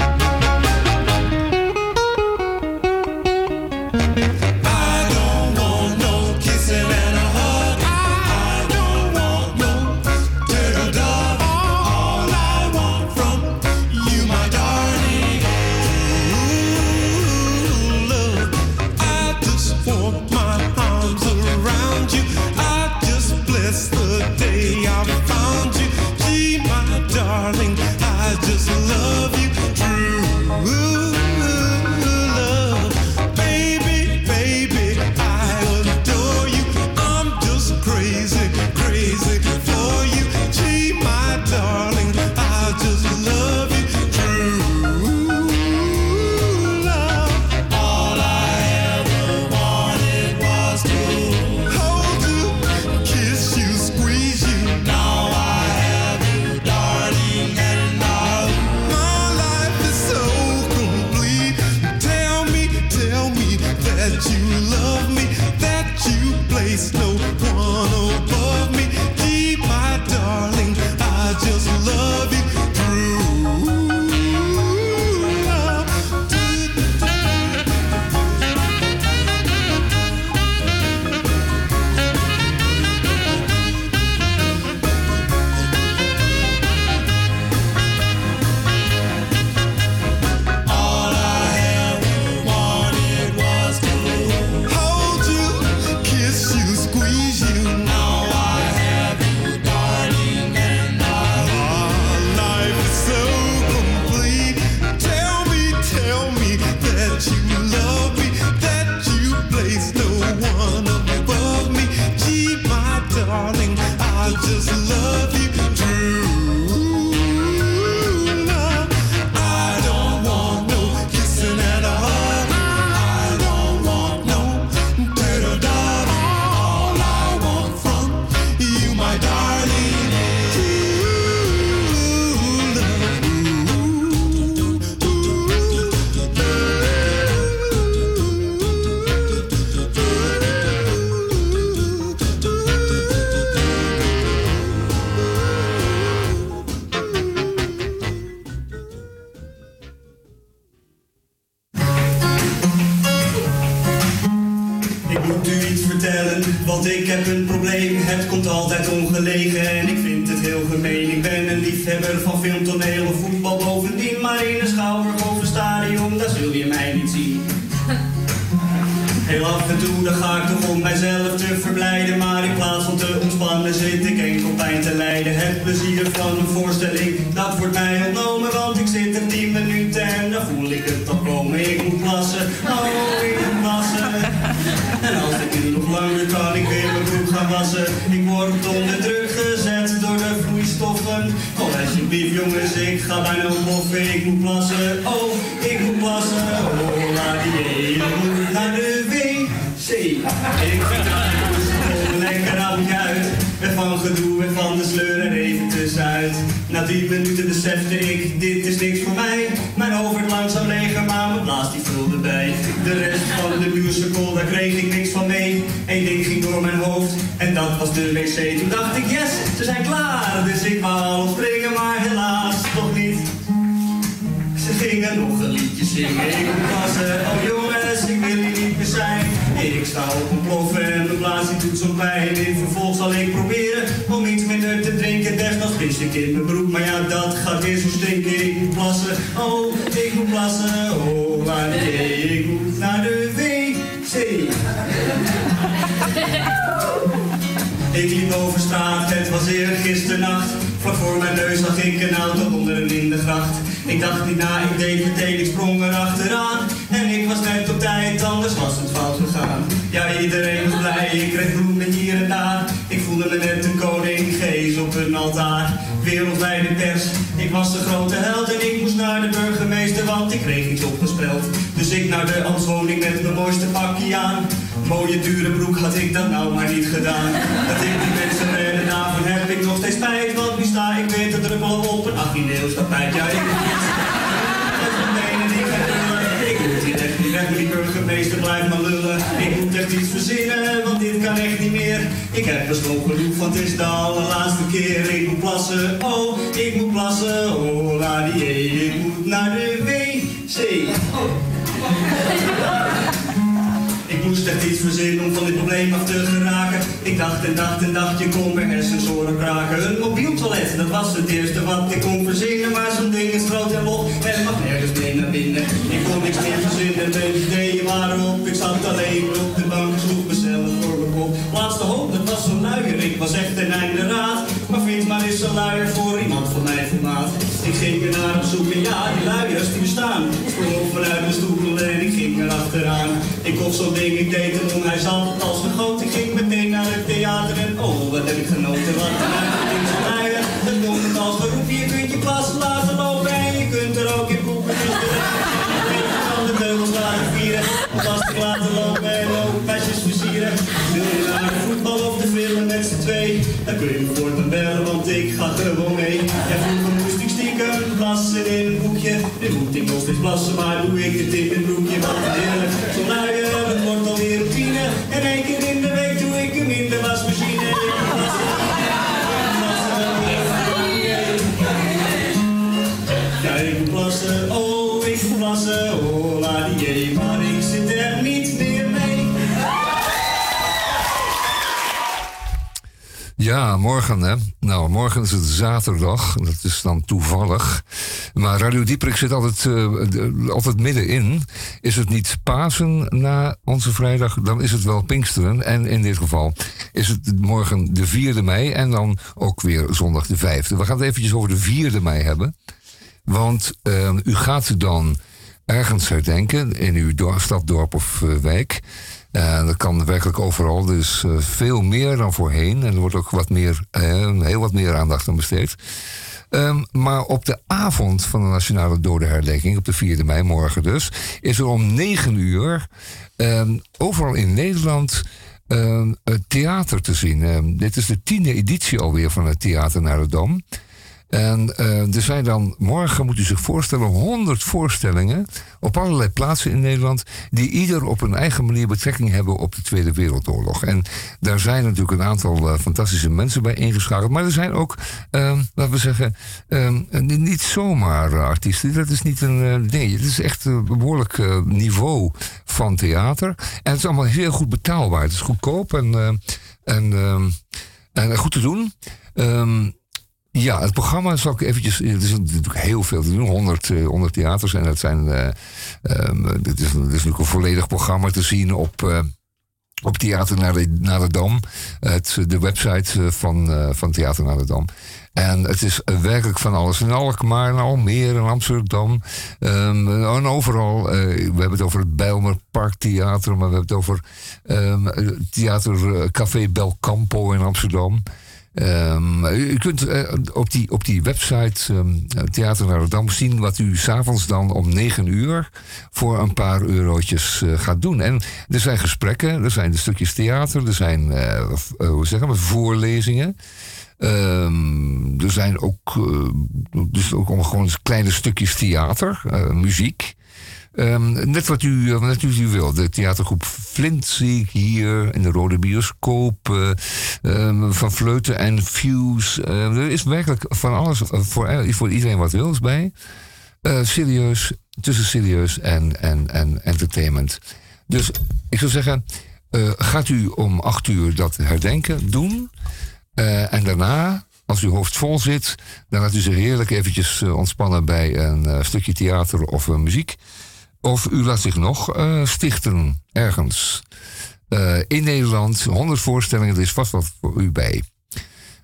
Was het eerste wat ik kon verzinnen. Maar zo'n ding is groot en log en mag nergens mee naar binnen. Ik kon niks meer verzinnen, de ideeën waren op. Ik zat alleen op de bank, sloeg mezelf voor mijn kop. Laatste hoop, dat was zo'n luier, ik was echt een einde raad. Maar vind maar eens een luier voor iemand van mijn formaat. Ik ging er naar op zoek en ja, die luiers die bestaan. Ik sprong op vanuit mijn stoel en ik ging er achteraan. Ik kocht zo'n ding, ik deed hem om, hij zat als een goot. Ik ging meteen naar het theater en oh, wat heb ik genoten. Wat een pas laten lopen en je kunt er ook in poepen. Dus de van de teugels laten vieren. Plastic laten lopen en ook meisjes versieren. Wil je naar de voetbal of de film met z'n twee? Dan kun je me voortaan bellen, want ik ga gewoon mee. Ja, vroeger moest ik stiekem plassen in een boekje. Nu moet ik nog steeds plassen, maar doe ik het in een broekje. Wat heerlijk, zo'n luier, het wordt alweer routine. En één keer in de Ja, morgen hè. Nou, morgen is het zaterdag. Dat is dan toevallig. Maar Radio Dieperik zit altijd, eh, altijd middenin. Is het niet Pasen na onze vrijdag, dan is het wel Pinksteren. En in dit geval is het morgen de 4e mei. En dan ook weer zondag de 5e. We gaan het eventjes over de 4e mei hebben. Want eh, u gaat dan ergens herdenken in uw stad, dorp of eh, wijk. Eh, dat kan werkelijk overal. Er eh, veel meer dan voorheen. En er wordt ook wat meer, eh, heel wat meer aandacht aan besteed. Ehm, maar op de avond van de Nationale Dodenherdenking, op de 4e mei, morgen dus, is er om 9 uur ehm, overal in Nederland ehm, het theater te zien. Dit is de tiende editie alweer van het Theater naar de Dam. En eh, er zijn dan, morgen moet u zich voorstellen, 100 voorstellingen op allerlei plaatsen in Nederland, die ieder op een eigen manier betrekking hebben op de Tweede Wereldoorlog. En daar zijn natuurlijk een aantal eh, fantastische mensen bij ingeschakeld, maar er zijn ook, eh, laten we zeggen, eh, niet- zomaar eh, artiesten. Dat is niet een, nee, het is echt een behoorlijk eh, niveau van theater. En het is allemaal heel goed betaalbaar. Het is goedkoop en, en, ehm, en goed te doen. Ehm, ja, het programma zal ik eventjes... Er is natuurlijk heel veel te doen. 100, eh, 100 theaters. En dat zijn... eh ehm, dit, is, natuurlijk een volledig programma te zien op... eh, op Theater naar de, naar de Dam. De website eh, van, eh, van Theater naar de Dam. En het is eh, werkelijk van alles. In Alkmaar, in Almere, in Amsterdam. ehm, en overal. eh, we hebben het over het Bijlmer Parktheater. Maar we hebben het over eh, Theater eh, Café Belcampo in Amsterdam. Ehm, u kunt eh, op, die, op die website ehm, Theater naar de Dam zien wat u s'avonds dan om 9 uur voor een paar eurotjes eh, gaat doen. En er zijn gesprekken, er zijn stukjes theater, er zijn eh, hoe zeggen we, voorlezingen. Ehm, er zijn ook, dus ook gewoon kleine stukjes theater, muziek. Ehm, net wat u, eh, net wat u wil. De theatergroep Flint zie ik hier in de Rode Bioscoop. eh, ehm, van Fleuten en Fuse. Eh, er is werkelijk van alles eh, voor, eh, voor iedereen wat wil bij. Eh, serieus, tussen serieus en, en, en entertainment. Dus ik zou zeggen, gaat u om acht uur dat herdenken doen. En daarna, als uw hoofd vol zit, dan laat u zich heerlijk eventjes ontspannen bij een stukje theater of muziek. Of u laat zich nog eh, stichten ergens. Eh, in Nederland, 100 voorstellingen, er is vast wat voor u bij.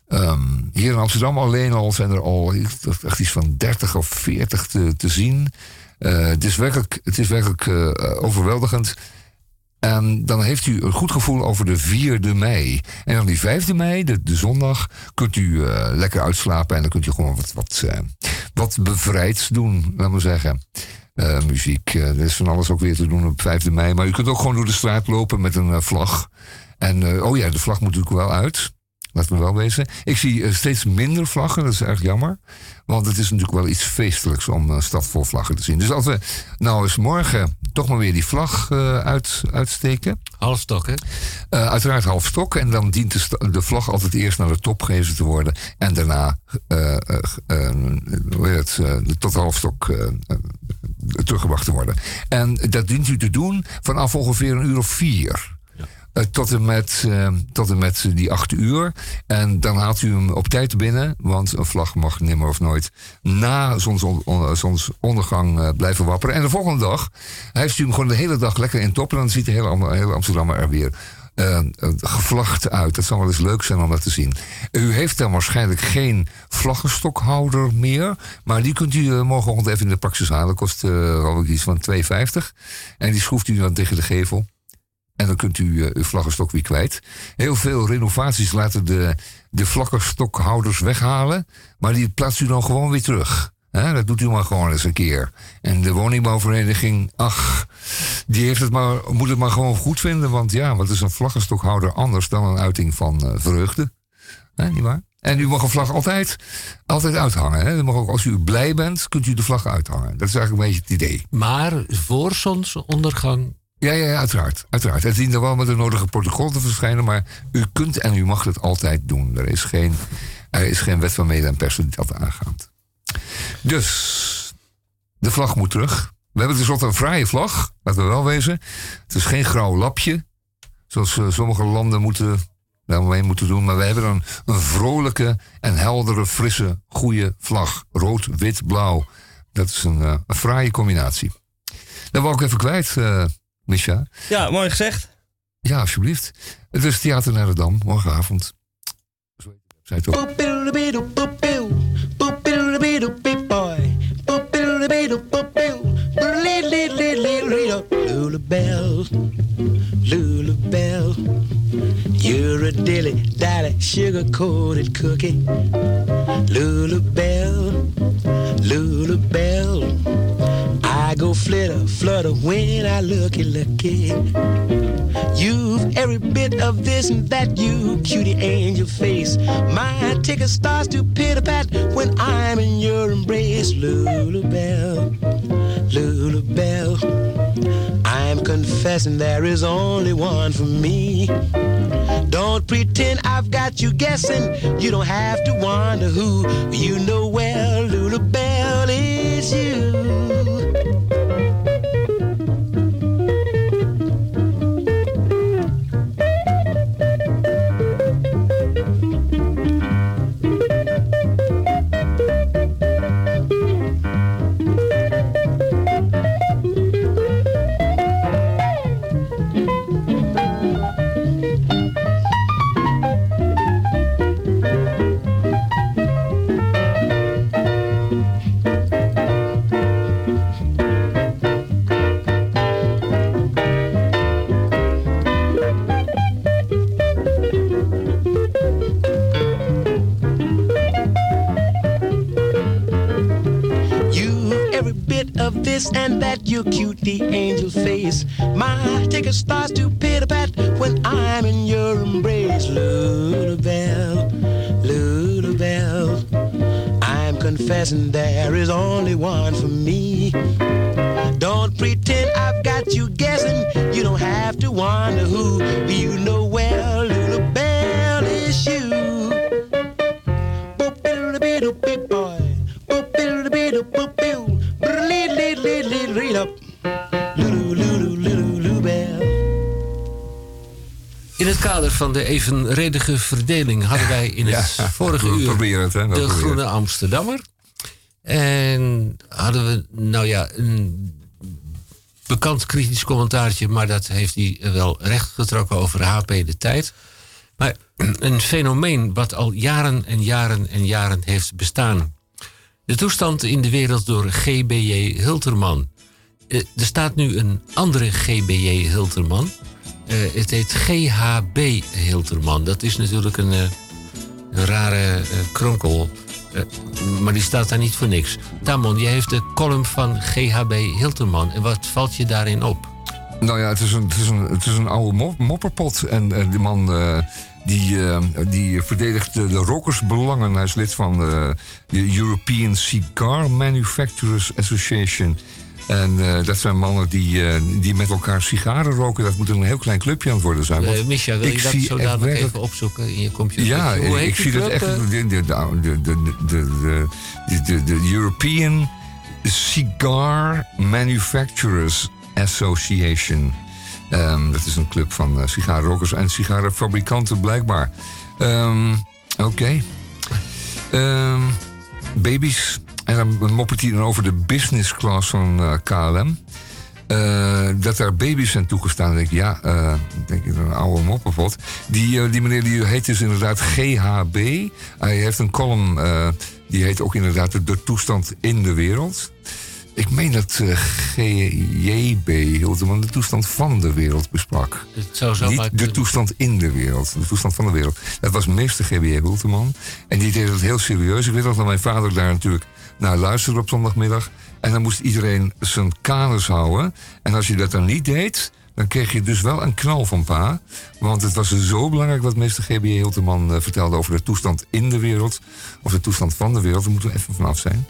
Ehm, hier in Amsterdam alleen al zijn er al echt iets van 30 of 40 te, zien. Eh, het is werkelijk, het is werkelijk overweldigend. En dan heeft u een goed gevoel over de 4e mei. En dan die 5e mei, de, de zondag, kunt u lekker uitslapen. En dan kunt u gewoon wat, wat, wat bevrijds doen, laat maar zeggen. Eh, muziek, eh, er is van alles ook weer te doen op 5e mei. Maar u kunt ook gewoon door de straat lopen met een eh, vlag. En oh ja, de vlag moet natuurlijk wel uit. Laten we wel wezen. Ik zie eh, steeds minder vlaggen, dat is erg jammer. Want het is natuurlijk wel iets feestelijks om een stad vol vlaggen te zien. Dus als we nou eens morgen toch maar weer die vlag eh, uit, uitsteken. Halfstok, hè? Eh, uiteraard half stok. En dan dient de, vlag altijd eerst naar de top gehezen te worden. En daarna eh, eh, eh, heet het, eh, tot halfstok eh, eh, teruggebracht te worden. En dat dient u te doen vanaf ongeveer een uur of vier. Eh, tot, en met, eh, tot en met die acht uur. En dan haalt u hem op tijd binnen. Want een vlag mag nimmer of nooit na zonson- zonsondergang eh, blijven wapperen. En de volgende dag heeft u hem gewoon de hele dag lekker in top. En dan ziet de hele, hele Amsterdam er weer eh, eh, gevlacht uit. Dat zal wel eens leuk zijn om dat te zien. U heeft dan waarschijnlijk geen vlaggenstokhouder meer. Maar die kunt u eh, morgenochtend even in de praxis halen. Kost eh ik iets van 2,50. En die schroeft u dan tegen de gevel. En dan kunt u eh, uw vlaggenstok weer kwijt. Heel veel renovaties laten de, de vlaggenstokhouders weghalen. Maar die plaatst u dan gewoon weer terug. Dat doet u maar gewoon eens een keer. En de woningbouwvereniging, ach, die heeft het maar, moet het maar gewoon goed vinden. Want ja, wat is een vlaggenstokhouder anders dan een uiting van eh, vreugde? Niet waar? En u mag een vlag altijd, altijd uithangen. Hè? Mag ook, als u blij bent, kunt u de vlag uithangen. Dat is eigenlijk een beetje het idee. Maar voor zonsondergang. Ja, ja, ja, uiteraard. uiteraard. Het dient er wel met de nodige protocol te verschijnen, maar u kunt en u mag het altijd doen. Er is geen, er is geen wet waarmee een persoon dat aangaat. Dus, de vlag moet terug. We hebben tenslotte een fraaie vlag, laten we wel wezen. Het is geen grauw lapje, zoals eh, sommige landen moeten, daarmee moeten doen. Maar we hebben een, een vrolijke en heldere, frisse, goede vlag. Rood, wit, blauw. Dat is een, eh, een fraaie combinatie. Dat wou ik even kwijt, eh Misha. Ja, mooi gezegd. Ja, alsjeblieft. Het is Theater naar de Dam, morgenavond. Zo heet ook. Lulabelle, Lulabelle, you're a dilly dally sugar coated cookie. Lulabelle, Lulabelle, I go flitter flutter when I look looky looky. You've every bit of this and that, you cutie angel face. My ticket starts to pitter pat when I'm in your embrace, Lulabelle, Lulabelle. I'm confessing there is only one for me. Don't pretend I've got you guessing. You don't have to wonder who. You know well, Lulabelle is you. My ticket starts to pitter pat when I'm in your embrace, Lulabelle, Lulabelle. I'm confessing there is only one for me. Van de evenredige verdeling hadden wij in het vorige uur het, hè, de Groene het. Amsterdammer. En hadden we, nou ja, een bekend kritisch commentaartje, maar dat heeft hij wel rechtgetrokken over HP de tijd. Maar een fenomeen wat al jaren en jaren en jaren heeft bestaan. De toestand in de wereld door GBJ Hilterman. Eh, er staat nu een andere GBJ Hilterman. Eh, het heet GHB Hilterman. Dat is natuurlijk een, eh, een rare eh, kronkel. Maar die staat daar niet voor niks. Tamon, jij heeft de column van GHB Hilterman. En wat valt je daarin op? Nou ja, het is een, het is een, het is een oude mop- mopperpot. En die man die, die verdedigt de, rokersbelangen. Hij is lid van de European Cigar Manufacturers Association. En eh, dat zijn mannen die, eh, die met elkaar sigaren roken. Dat moet een heel klein clubje aan worden zijn. Eh, uh, Micha, wil je dat zo dadelijk even opzoeken in je computer? Ja, ik zie dat echt. De, de, de, de, European Cigar Manufacturers Association. Ehm, dat is een club van uh, sigarenrokers en sigarenfabrikanten blijkbaar. Ehm, oké. Okay. Baby's en dan moppert hij dan over de business class van eh, KLM. Eh, dat daar baby's zijn toegestaan. Dan denk ik, ja, eh, denk ik een oude moppenpot. Die, die meneer die heet dus inderdaad GHB. Hij heeft een column, die heet ook inderdaad de, de toestand in de wereld. Ik meen dat GJB Hilterman de toestand van de wereld besprak. Zo Niet maar de toestand in de wereld, de toestand van de wereld. Dat was meester GBJ Hulteman. En die deed het heel serieus. Ik weet dat mijn vader daar natuurlijk naar luisterde op zondagmiddag. En dan moest iedereen zijn kanus houden. En als je dat dan niet deed, dan kreeg je dus wel een knal van pa. Want het was zo belangrijk wat meester GBJ Hilteman eh, vertelde over de toestand in de wereld. Of de toestand van de wereld, daar moeten we even vanaf zijn.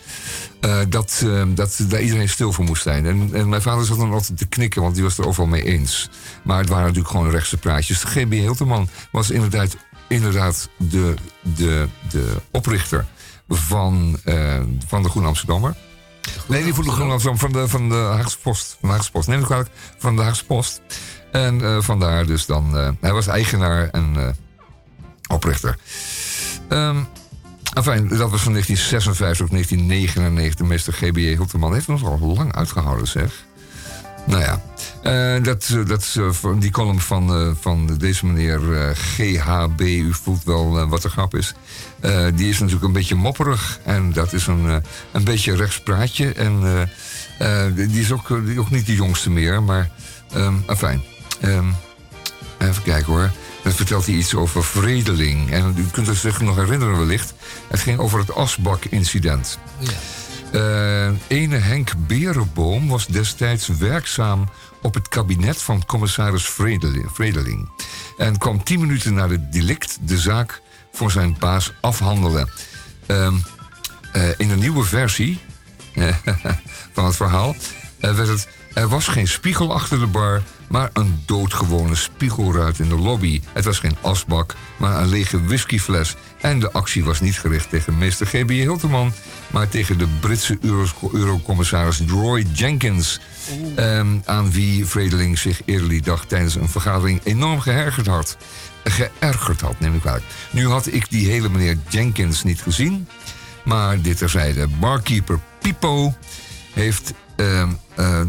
Eh, dat, eh, dat daar iedereen stil voor moest zijn. En, en mijn vader zat dan altijd te knikken, want die was er overal mee eens. Maar het waren natuurlijk gewoon rechtse praatjes. GB Hilterman was inderdaad, inderdaad de, de, de oprichter van, eh, van de Groene Amsterdammer. Nee, niet voor de Groene van de, van de Haagse Post. Van de Haagse Post. Neem ik kwalijk, van de Haagse Post. En eh, vandaar dus dan... eh, hij was eigenaar en oprichter. Ehm Enfin, dat was van 1956 tot 1999. Meester GBJ Hilterman heeft nog wel lang uitgehouden, zeg. Nou ja, eh, dat, eh, dat, is, eh, die column van, van deze meneer GHB, u voelt wel wat de grap is. Die is natuurlijk een beetje mopperig en dat is een, een beetje rechtspraatje. En die is ook, die ook niet de jongste meer, maar um, afijn. Ehm, even kijken hoor. Dan vertelt hij iets over vredeling. En u kunt het zich nog herinneren wellicht. Het ging over het asbak-incident. Eh, ene Henk Berenboom was destijds werkzaam op het kabinet van commissaris Vredeling. En kwam tien minuten na het delict de zaak voor zijn baas afhandelen. Ehm, eh, in de nieuwe versie van het verhaal eh, werd het... Er was geen spiegel achter de bar, maar een doodgewone spiegelruit in de lobby. Het was geen asbak, maar een lege whiskyfles. En de actie was niet gericht tegen meester G.B. Hilterman... maar tegen de Britse Euro- eurocommissaris Roy Jenkins... ehm, aan wie Vredeling zich eerder die dag tijdens een vergadering enorm geërgerd had. Geërgerd had, neem ik kwalijk. Nu had ik die hele meneer Jenkins niet gezien... maar dit terzijde. Barkeeper Pipo heeft, ehm, eh,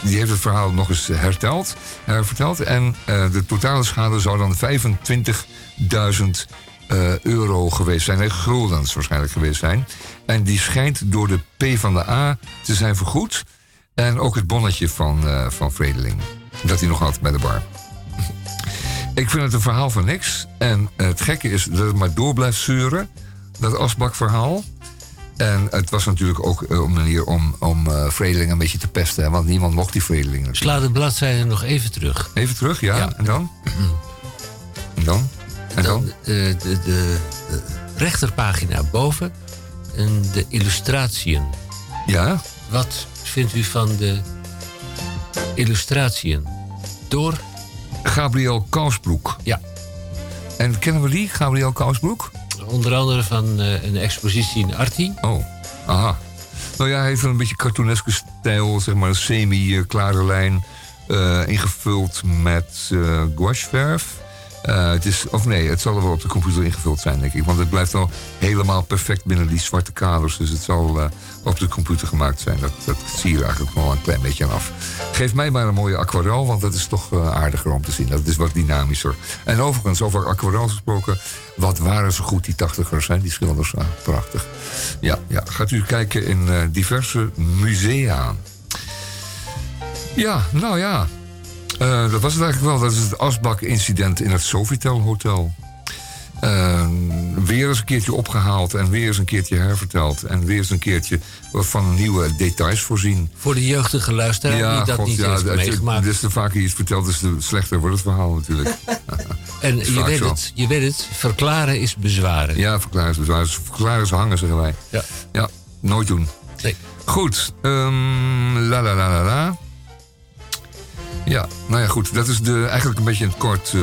die heeft het verhaal nog eens herteld, herverteld. En eh, de totale schade zou dan 25.000 eh, euro geweest zijn. Nee, guldens waarschijnlijk geweest zijn. En die schijnt door de P van de A te zijn vergoed. En ook het bonnetje van, eh, van Vredeling. Dat hij nog had bij de bar. Ik vind het een verhaal van niks. En het gekke is dat het maar door blijft zeuren. Dat asbakverhaal. En het was natuurlijk ook eh, een manier om, om Vredeling een beetje te pesten. hè, Want niemand mocht die Vredeling. Sla de bladzijde nog even terug. Even terug, ja. En dan? En dan? En dan? eh, de, de, de, rechterpagina boven en de illustratiën. Ja? Wat vindt u van de illustratiën? Door? Gabriel Kousbroek. Ja. En kennen we die, Gabriel Kousbroek? Onder andere van eh, een expositie in Arti. Oh, aha. Nou ja, hij heeft een beetje cartooneske stijl, zeg maar een semi-klare lijn. eh, ingevuld met eh gouacheverf. Eh, het is, of nee, het zal er wel op de computer ingevuld zijn, denk ik. Want het blijft wel helemaal perfect binnen die zwarte kaders. Dus het zal eh, op de computer gemaakt zijn. Dat, dat zie je eigenlijk wel een klein beetje aan af. Geef mij maar een mooie aquarel, want dat is toch eh, aardiger om te zien. Dat is wat dynamischer. En overigens, over aquarel gesproken... wat waren ze goed, die tachtigers, hè? die schilders. Ah, prachtig. Ja, ja, gaat u kijken in diverse musea. Ja, nou ja. Eh, dat was het eigenlijk wel. Dat is het asbak-incident in het Sofitel Hotel. Eh, weer eens een keertje opgehaald en weer eens een keertje herverteld. En weer eens een keertje van nieuwe details voorzien. Voor de jeugdige luisteraar die dat God, niet ja, heeft meegemaakt. Des te vaker je iets vertelt, des te slechter wordt het verhaal natuurlijk. En je weet, zo. het, je weet het, verklaren is bezwaren. Ja, verklaren is bezwaar. Verklaren is hangen, zeggen wij. Ja. Ja, nooit doen. Nee. Goed. ehm, la la la la la. Ja, nou ja, goed. Dat is de, eigenlijk een beetje het kort eh,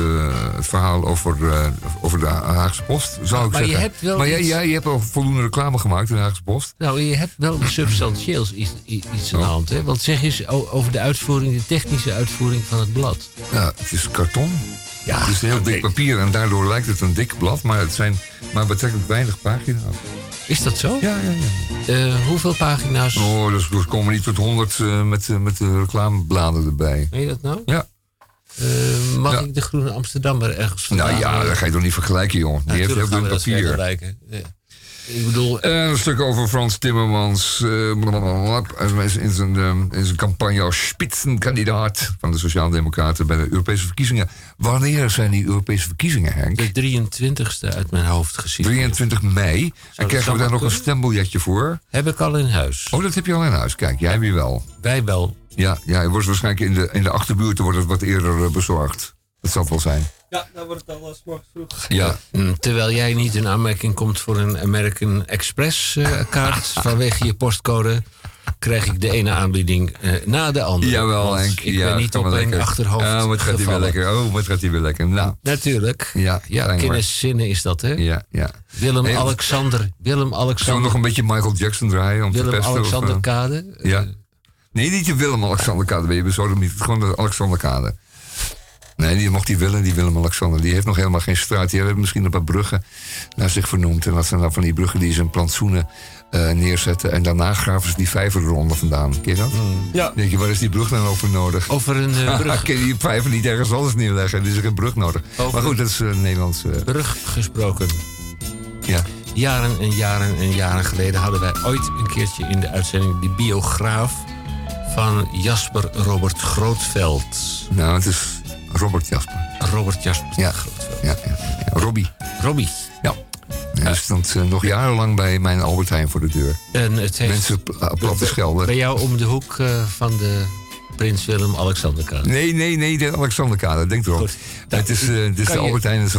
het verhaal over, eh, over de Haagse Post, zou ik Maar je zeggen. hebt wel maar jij, iets- jij, je hebt al voldoende reclame gemaakt in de Haagse Post. Nou, je hebt wel substantieels iets, iets aan de hand. Hè? Want zeg eens over de uitvoering, de technische uitvoering van het blad. Ja, het is karton. Ja, het is een heel dik papier en daardoor lijkt het een dik blad, maar het zijn maar betrekkelijk weinig pagina's. Is dat zo? Ja, ja, ja. Eh, hoeveel pagina's? Oh, dus we komen niet tot 100 eh, met, eh, met de reclamebladen erbij. Weet je dat nou? Ja. Mag Ja. ik de Groene Amsterdammer ergens vandaan? Nou ja, dat ga je toch niet vergelijken, joh. Die heeft heel dun dat papier. vergelijken. Ja. Ik bedoel, En een stuk over Frans Timmermans. eh, blablabla, in, zijn, eh, in zijn campagne als spitsenkandidaat van de Sociaaldemocraten bij de Europese verkiezingen. Wanneer zijn die Europese verkiezingen, Henk? de 23ste uit mijn hoofd gezien. 23 mei. En krijgen we daar nog een stembiljetje voor? Heb ik al in huis. Oh, dat heb je al in huis. Kijk, jij weer wel. Wij wel. Ja, ja je wordt waarschijnlijk in de, in de achterbuurt wordt het wat eerder eh, bezorgd. Dat zal het wel zijn. Ja, dan wordt het al s morgens vroeg. Ja. Mm, Terwijl jij niet in aanmerking komt voor een American Express eh, kaart vanwege je postcode, krijg ik de ene aanbieding eh, na de andere. Jawel, Henk. Ik ja, ben niet op wel mijn achterhoofd Oh, wat gaat hij weer lekker. Oh, wat gaat hij weer lekker. Nou, Natuurlijk. ja, Ja, kenniszinnen is dat, hè? Ja, ja. Willem Hey, Alexander. Willem Zullen we nog een beetje Michael Jackson draaien? Om te Willem pesten, of, Alexander eh? Kade. Ja. Nee, niet de Willem-Alexander-kade. Ben je bezorgd niet. Gewoon de Alexander-kade. Nee, die mocht die willen, die Willem-Alexander. Die heeft nog helemaal geen straat. Die hebben misschien een paar bruggen naar zich vernoemd. En dat zijn dan van die bruggen die ze in plantsoenen eh, neerzetten. En daarna graven ze die vijver eronder vandaan. Ken je dat? Ja. Denk je, waar is die brug dan over nodig? Over een eh, brug, Kun je die vijver niet ergens anders neerleggen? Er is geen brug nodig. Over- Maar goed, dat is een Nederlands... eh, brug gesproken. ja. Jaren en jaren en jaren geleden hadden wij ooit een keertje in de uitzending die biograaf van Jasper Robert Grootveld. Nou, het is Robert Jasper. Robert Jasper Ja. Grootveld. Ja, ja, ja. Robbie. Robbie. Ja. Hij stond eh, nog jarenlang bij mijn Albert Heijn voor de deur. En het heeft Mensen pl- uh, platte schelden. bij jou om de hoek eh, van de Prins Willem-Alexanderkade. Nee, nee, nee, de Alexanderkade, denk erom. het is, eh, dit is de Albert Heijn en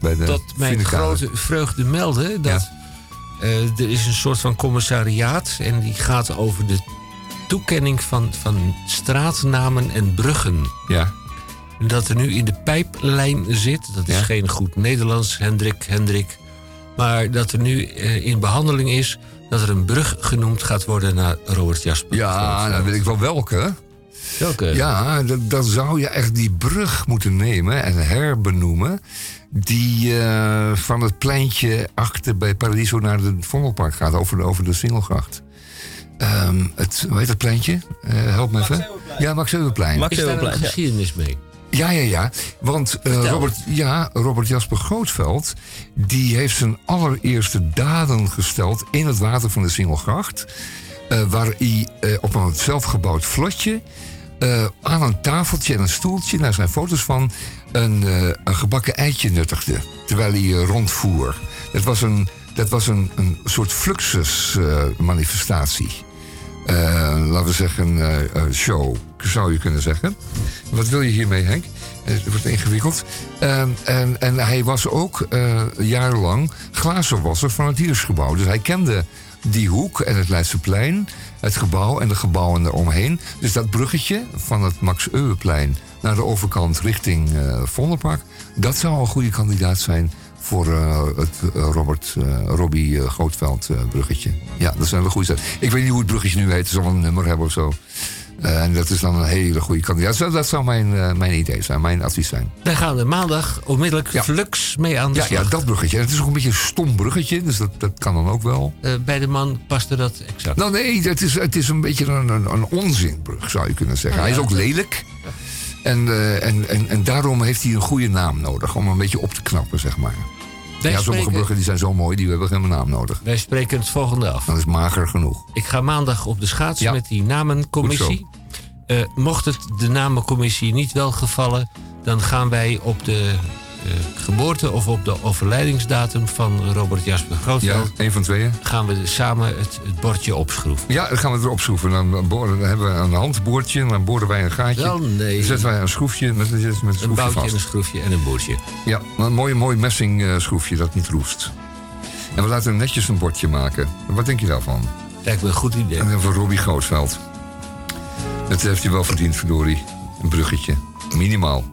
bij de Tot mijn Vinekade. grote vreugde melden dat er is een soort van commissariaat en die gaat over de toekenning van, van straatnamen en bruggen. Ja. Dat er nu in de pijplijn zit, dat is Ja. geen goed Nederlands, Hendrik, Hendrik. Maar dat er nu eh, in behandeling is dat er een brug genoemd gaat worden naar Robert Jasper. Ja, dan weet ik wel welke. Welke? Ja, dan, dan zou je echt die brug moeten nemen en herbenoemen. Die eh, van het pleintje achter bij Paradiso naar het Vondelpark gaat, over de, over de Singelgracht. Ehm, het, hoe heet dat pleintje? Eh, help me even. Ja, Max Euwenplein. Is daar een geschiedenis mee? Ja, ja, ja. Want eh, Robert, ja, Robert Jasper Grootveld... die heeft zijn allereerste daden gesteld in het water van de Singelgracht. eh, waar hij eh, op een zelfgebouwd vlotje... aan een tafeltje en een stoeltje, daar zijn foto's van... een, een gebakken eitje nuttigde, terwijl hij rondvoer. Dat was een, dat was een, een soort fluxus-manifestatie. Eh, laten we zeggen, eh, show, zou je kunnen zeggen. Wat wil je hiermee, Henk? Eh, Het wordt ingewikkeld. En, en, en hij was ook jarenlang glazenwasser van het Hiersgebouw. Dus hij kende die hoek en het Leidseplein, het gebouw en de gebouwen eromheen. Dus dat bruggetje van het Max Euweplein naar de overkant richting eh Vondelpark... dat zou een goede kandidaat zijn voor eh, het eh, Robert eh, Robbie Grootveld bruggetje. Ja, dat is een hele goede. Ik weet niet hoe het bruggetje nu heet. Het zal een nummer hebben of zo. En dat is dan een hele goede kandidaat. Dat zou mijn, mijn idee zijn, mijn advies zijn. Daar gaan we maandag onmiddellijk flux mee aan de Ja, slag. ja, dat bruggetje. Het is ook een beetje een stom bruggetje, dus dat, dat kan dan ook wel. Bij de man paste dat exact. Nou nee, het is, het is een beetje een, een, een onzinbrug, zou je kunnen zeggen. Oh, hij ja. is ook lelijk. En, en, en, en daarom heeft hij een goede naam nodig. Om een beetje op te knappen, zeg maar. Wij ja, sommige bruggen die zijn zo mooi, die hebben geen naam nodig. Wij spreken het volgende af. Dat is mager genoeg. Ik ga maandag op de schaats Ja. met die namencommissie. Eh, mocht het de namencommissie niet wel gevallen, dan gaan wij op de geboorte of op de overlijdingsdatum van Robert Jasper Ja, Grootveld. één van tweeën. Gaan we samen het, het bordje opschroeven. Ja, dan gaan we erop schroeven. Dan, boren, dan hebben we een handboordje en dan boren wij een gaatje. Wel, nee. Dan zetten wij een schroefje met, met een Een schroefje boutje vast. en een schroefje en een boordje. Ja, een mooi, mooi messing eh, schroefje dat niet roest. En we laten netjes een bordje maken. Wat denk je daarvan? Lijkt me een goed idee. En dan voor Robbie Grootveld. Dat heeft hij wel verdiend, verdorie. Een bruggetje. Minimaal.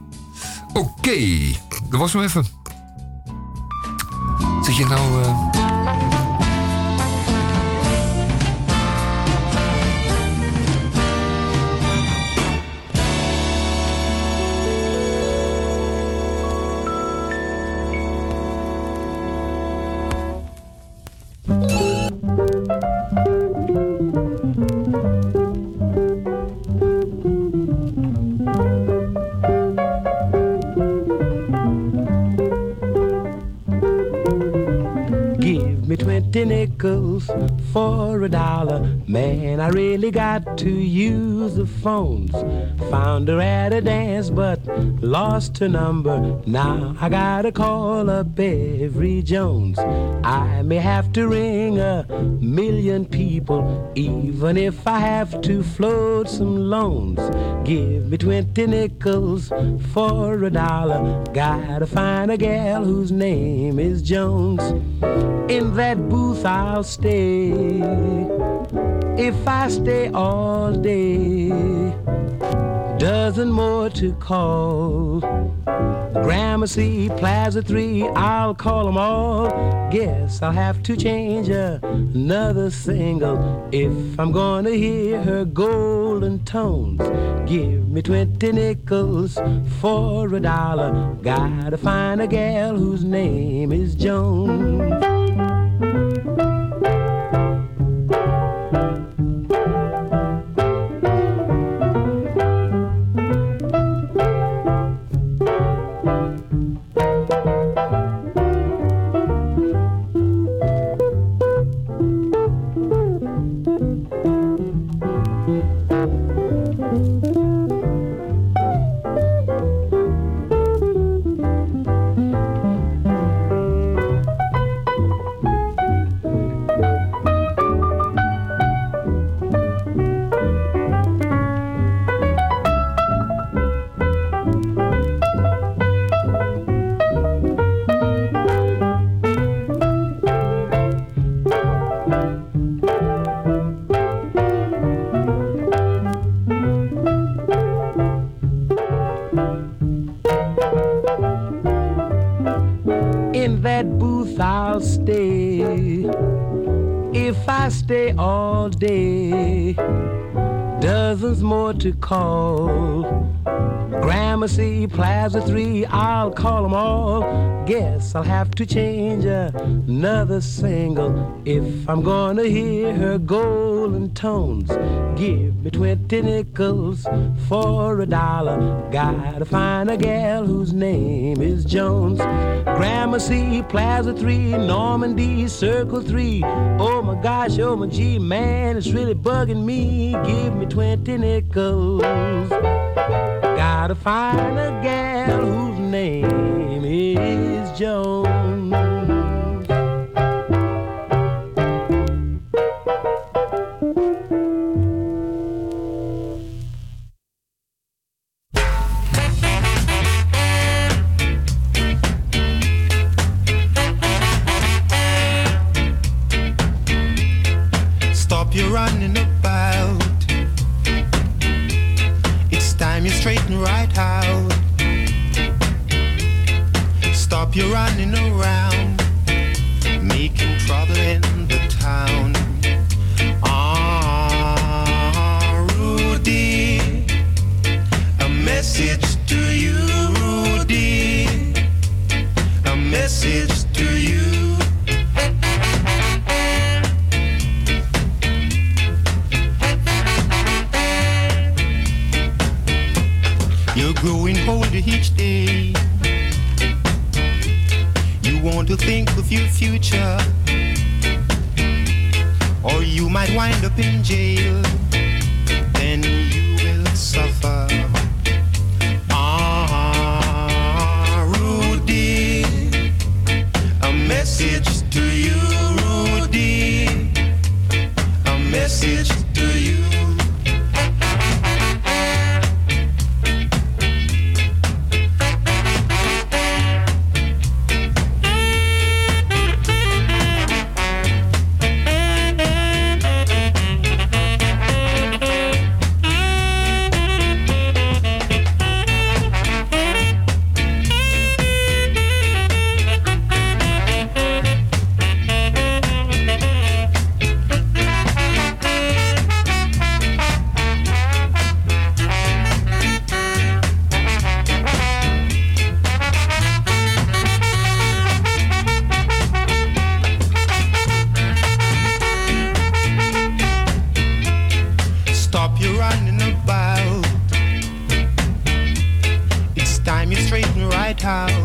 Oké, dat was hem even. Zit je nou... eh, 20 nickels for a dollar. Man, I really got to use the phones. Found her at a dance, but lost her number. Now I gotta call up every Jones. I may have to ring a million people, even if I have to float some loans. Give me 20 nickels for a dollar. Gotta find a gal whose name is Jones. In that booth I'll stay if I stay all day. Dozen more to call. Gramercy, Plaza 3, I'll call them all. Guess I'll have to change another single if I'm gonna hear her golden tones. Give me 20 nickels for a dollar. Gotta find a gal whose name is Jones. class of three, I'll call them all. Guess I'll have to change another single if I'm gonna hear her golden tones. Give me twenty nickels for a dollar. Gotta find a gal whose name is Jones. Gramercy, Plaza 3, Normandy, Circle 3. Oh my gosh, oh my gee, man, it's really bugging me. Give me twenty nickels. Try to find a gal whose name is Joan. cow.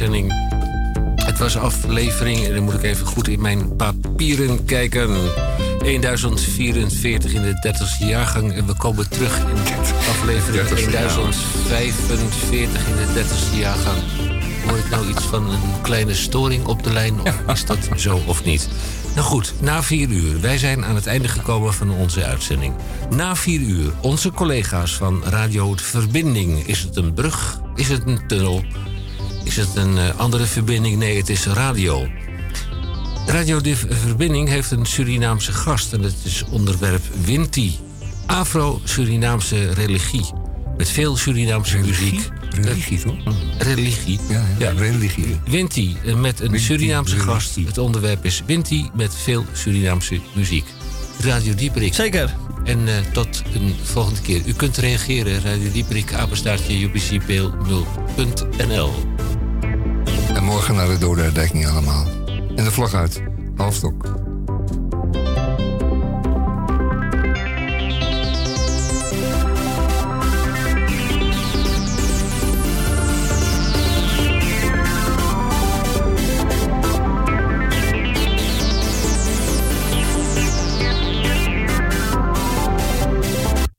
Uitzending. Het was aflevering, en dan moet ik even goed in mijn papieren kijken. 1044 in de 30ste jaargang. En we komen terug in aflevering 30ste jaargang. 1045 in de 30ste jaargang. Hoor ik nou iets van een kleine storing op de lijn? Of is dat zo of niet? Nou goed, na vier uur. Wij zijn aan het einde gekomen van onze uitzending. Na vier uur, onze collega's van Radio Verbinding. Is het een brug? Is het een tunnel? Is het een eh, andere verbinding? Nee, het is radio. Radio de Verbinding heeft een Surinaamse gast en het is onderwerp Winti. Afro-Surinaamse religie. Met veel Surinaamse muziek. Religie, toch? Religie. Ja, ja, religie. Winti eh, met een Surinaamse gast. Het onderwerp is Winti met veel Surinaamse muziek. Radio Dieperik. Zeker. En eh, tot een volgende keer. U kunt reageren. Radio Dieperik, apenstaartje, upcpl0.nl. En morgen naar de dode herdenking allemaal. En de vlag uit. Halfstok.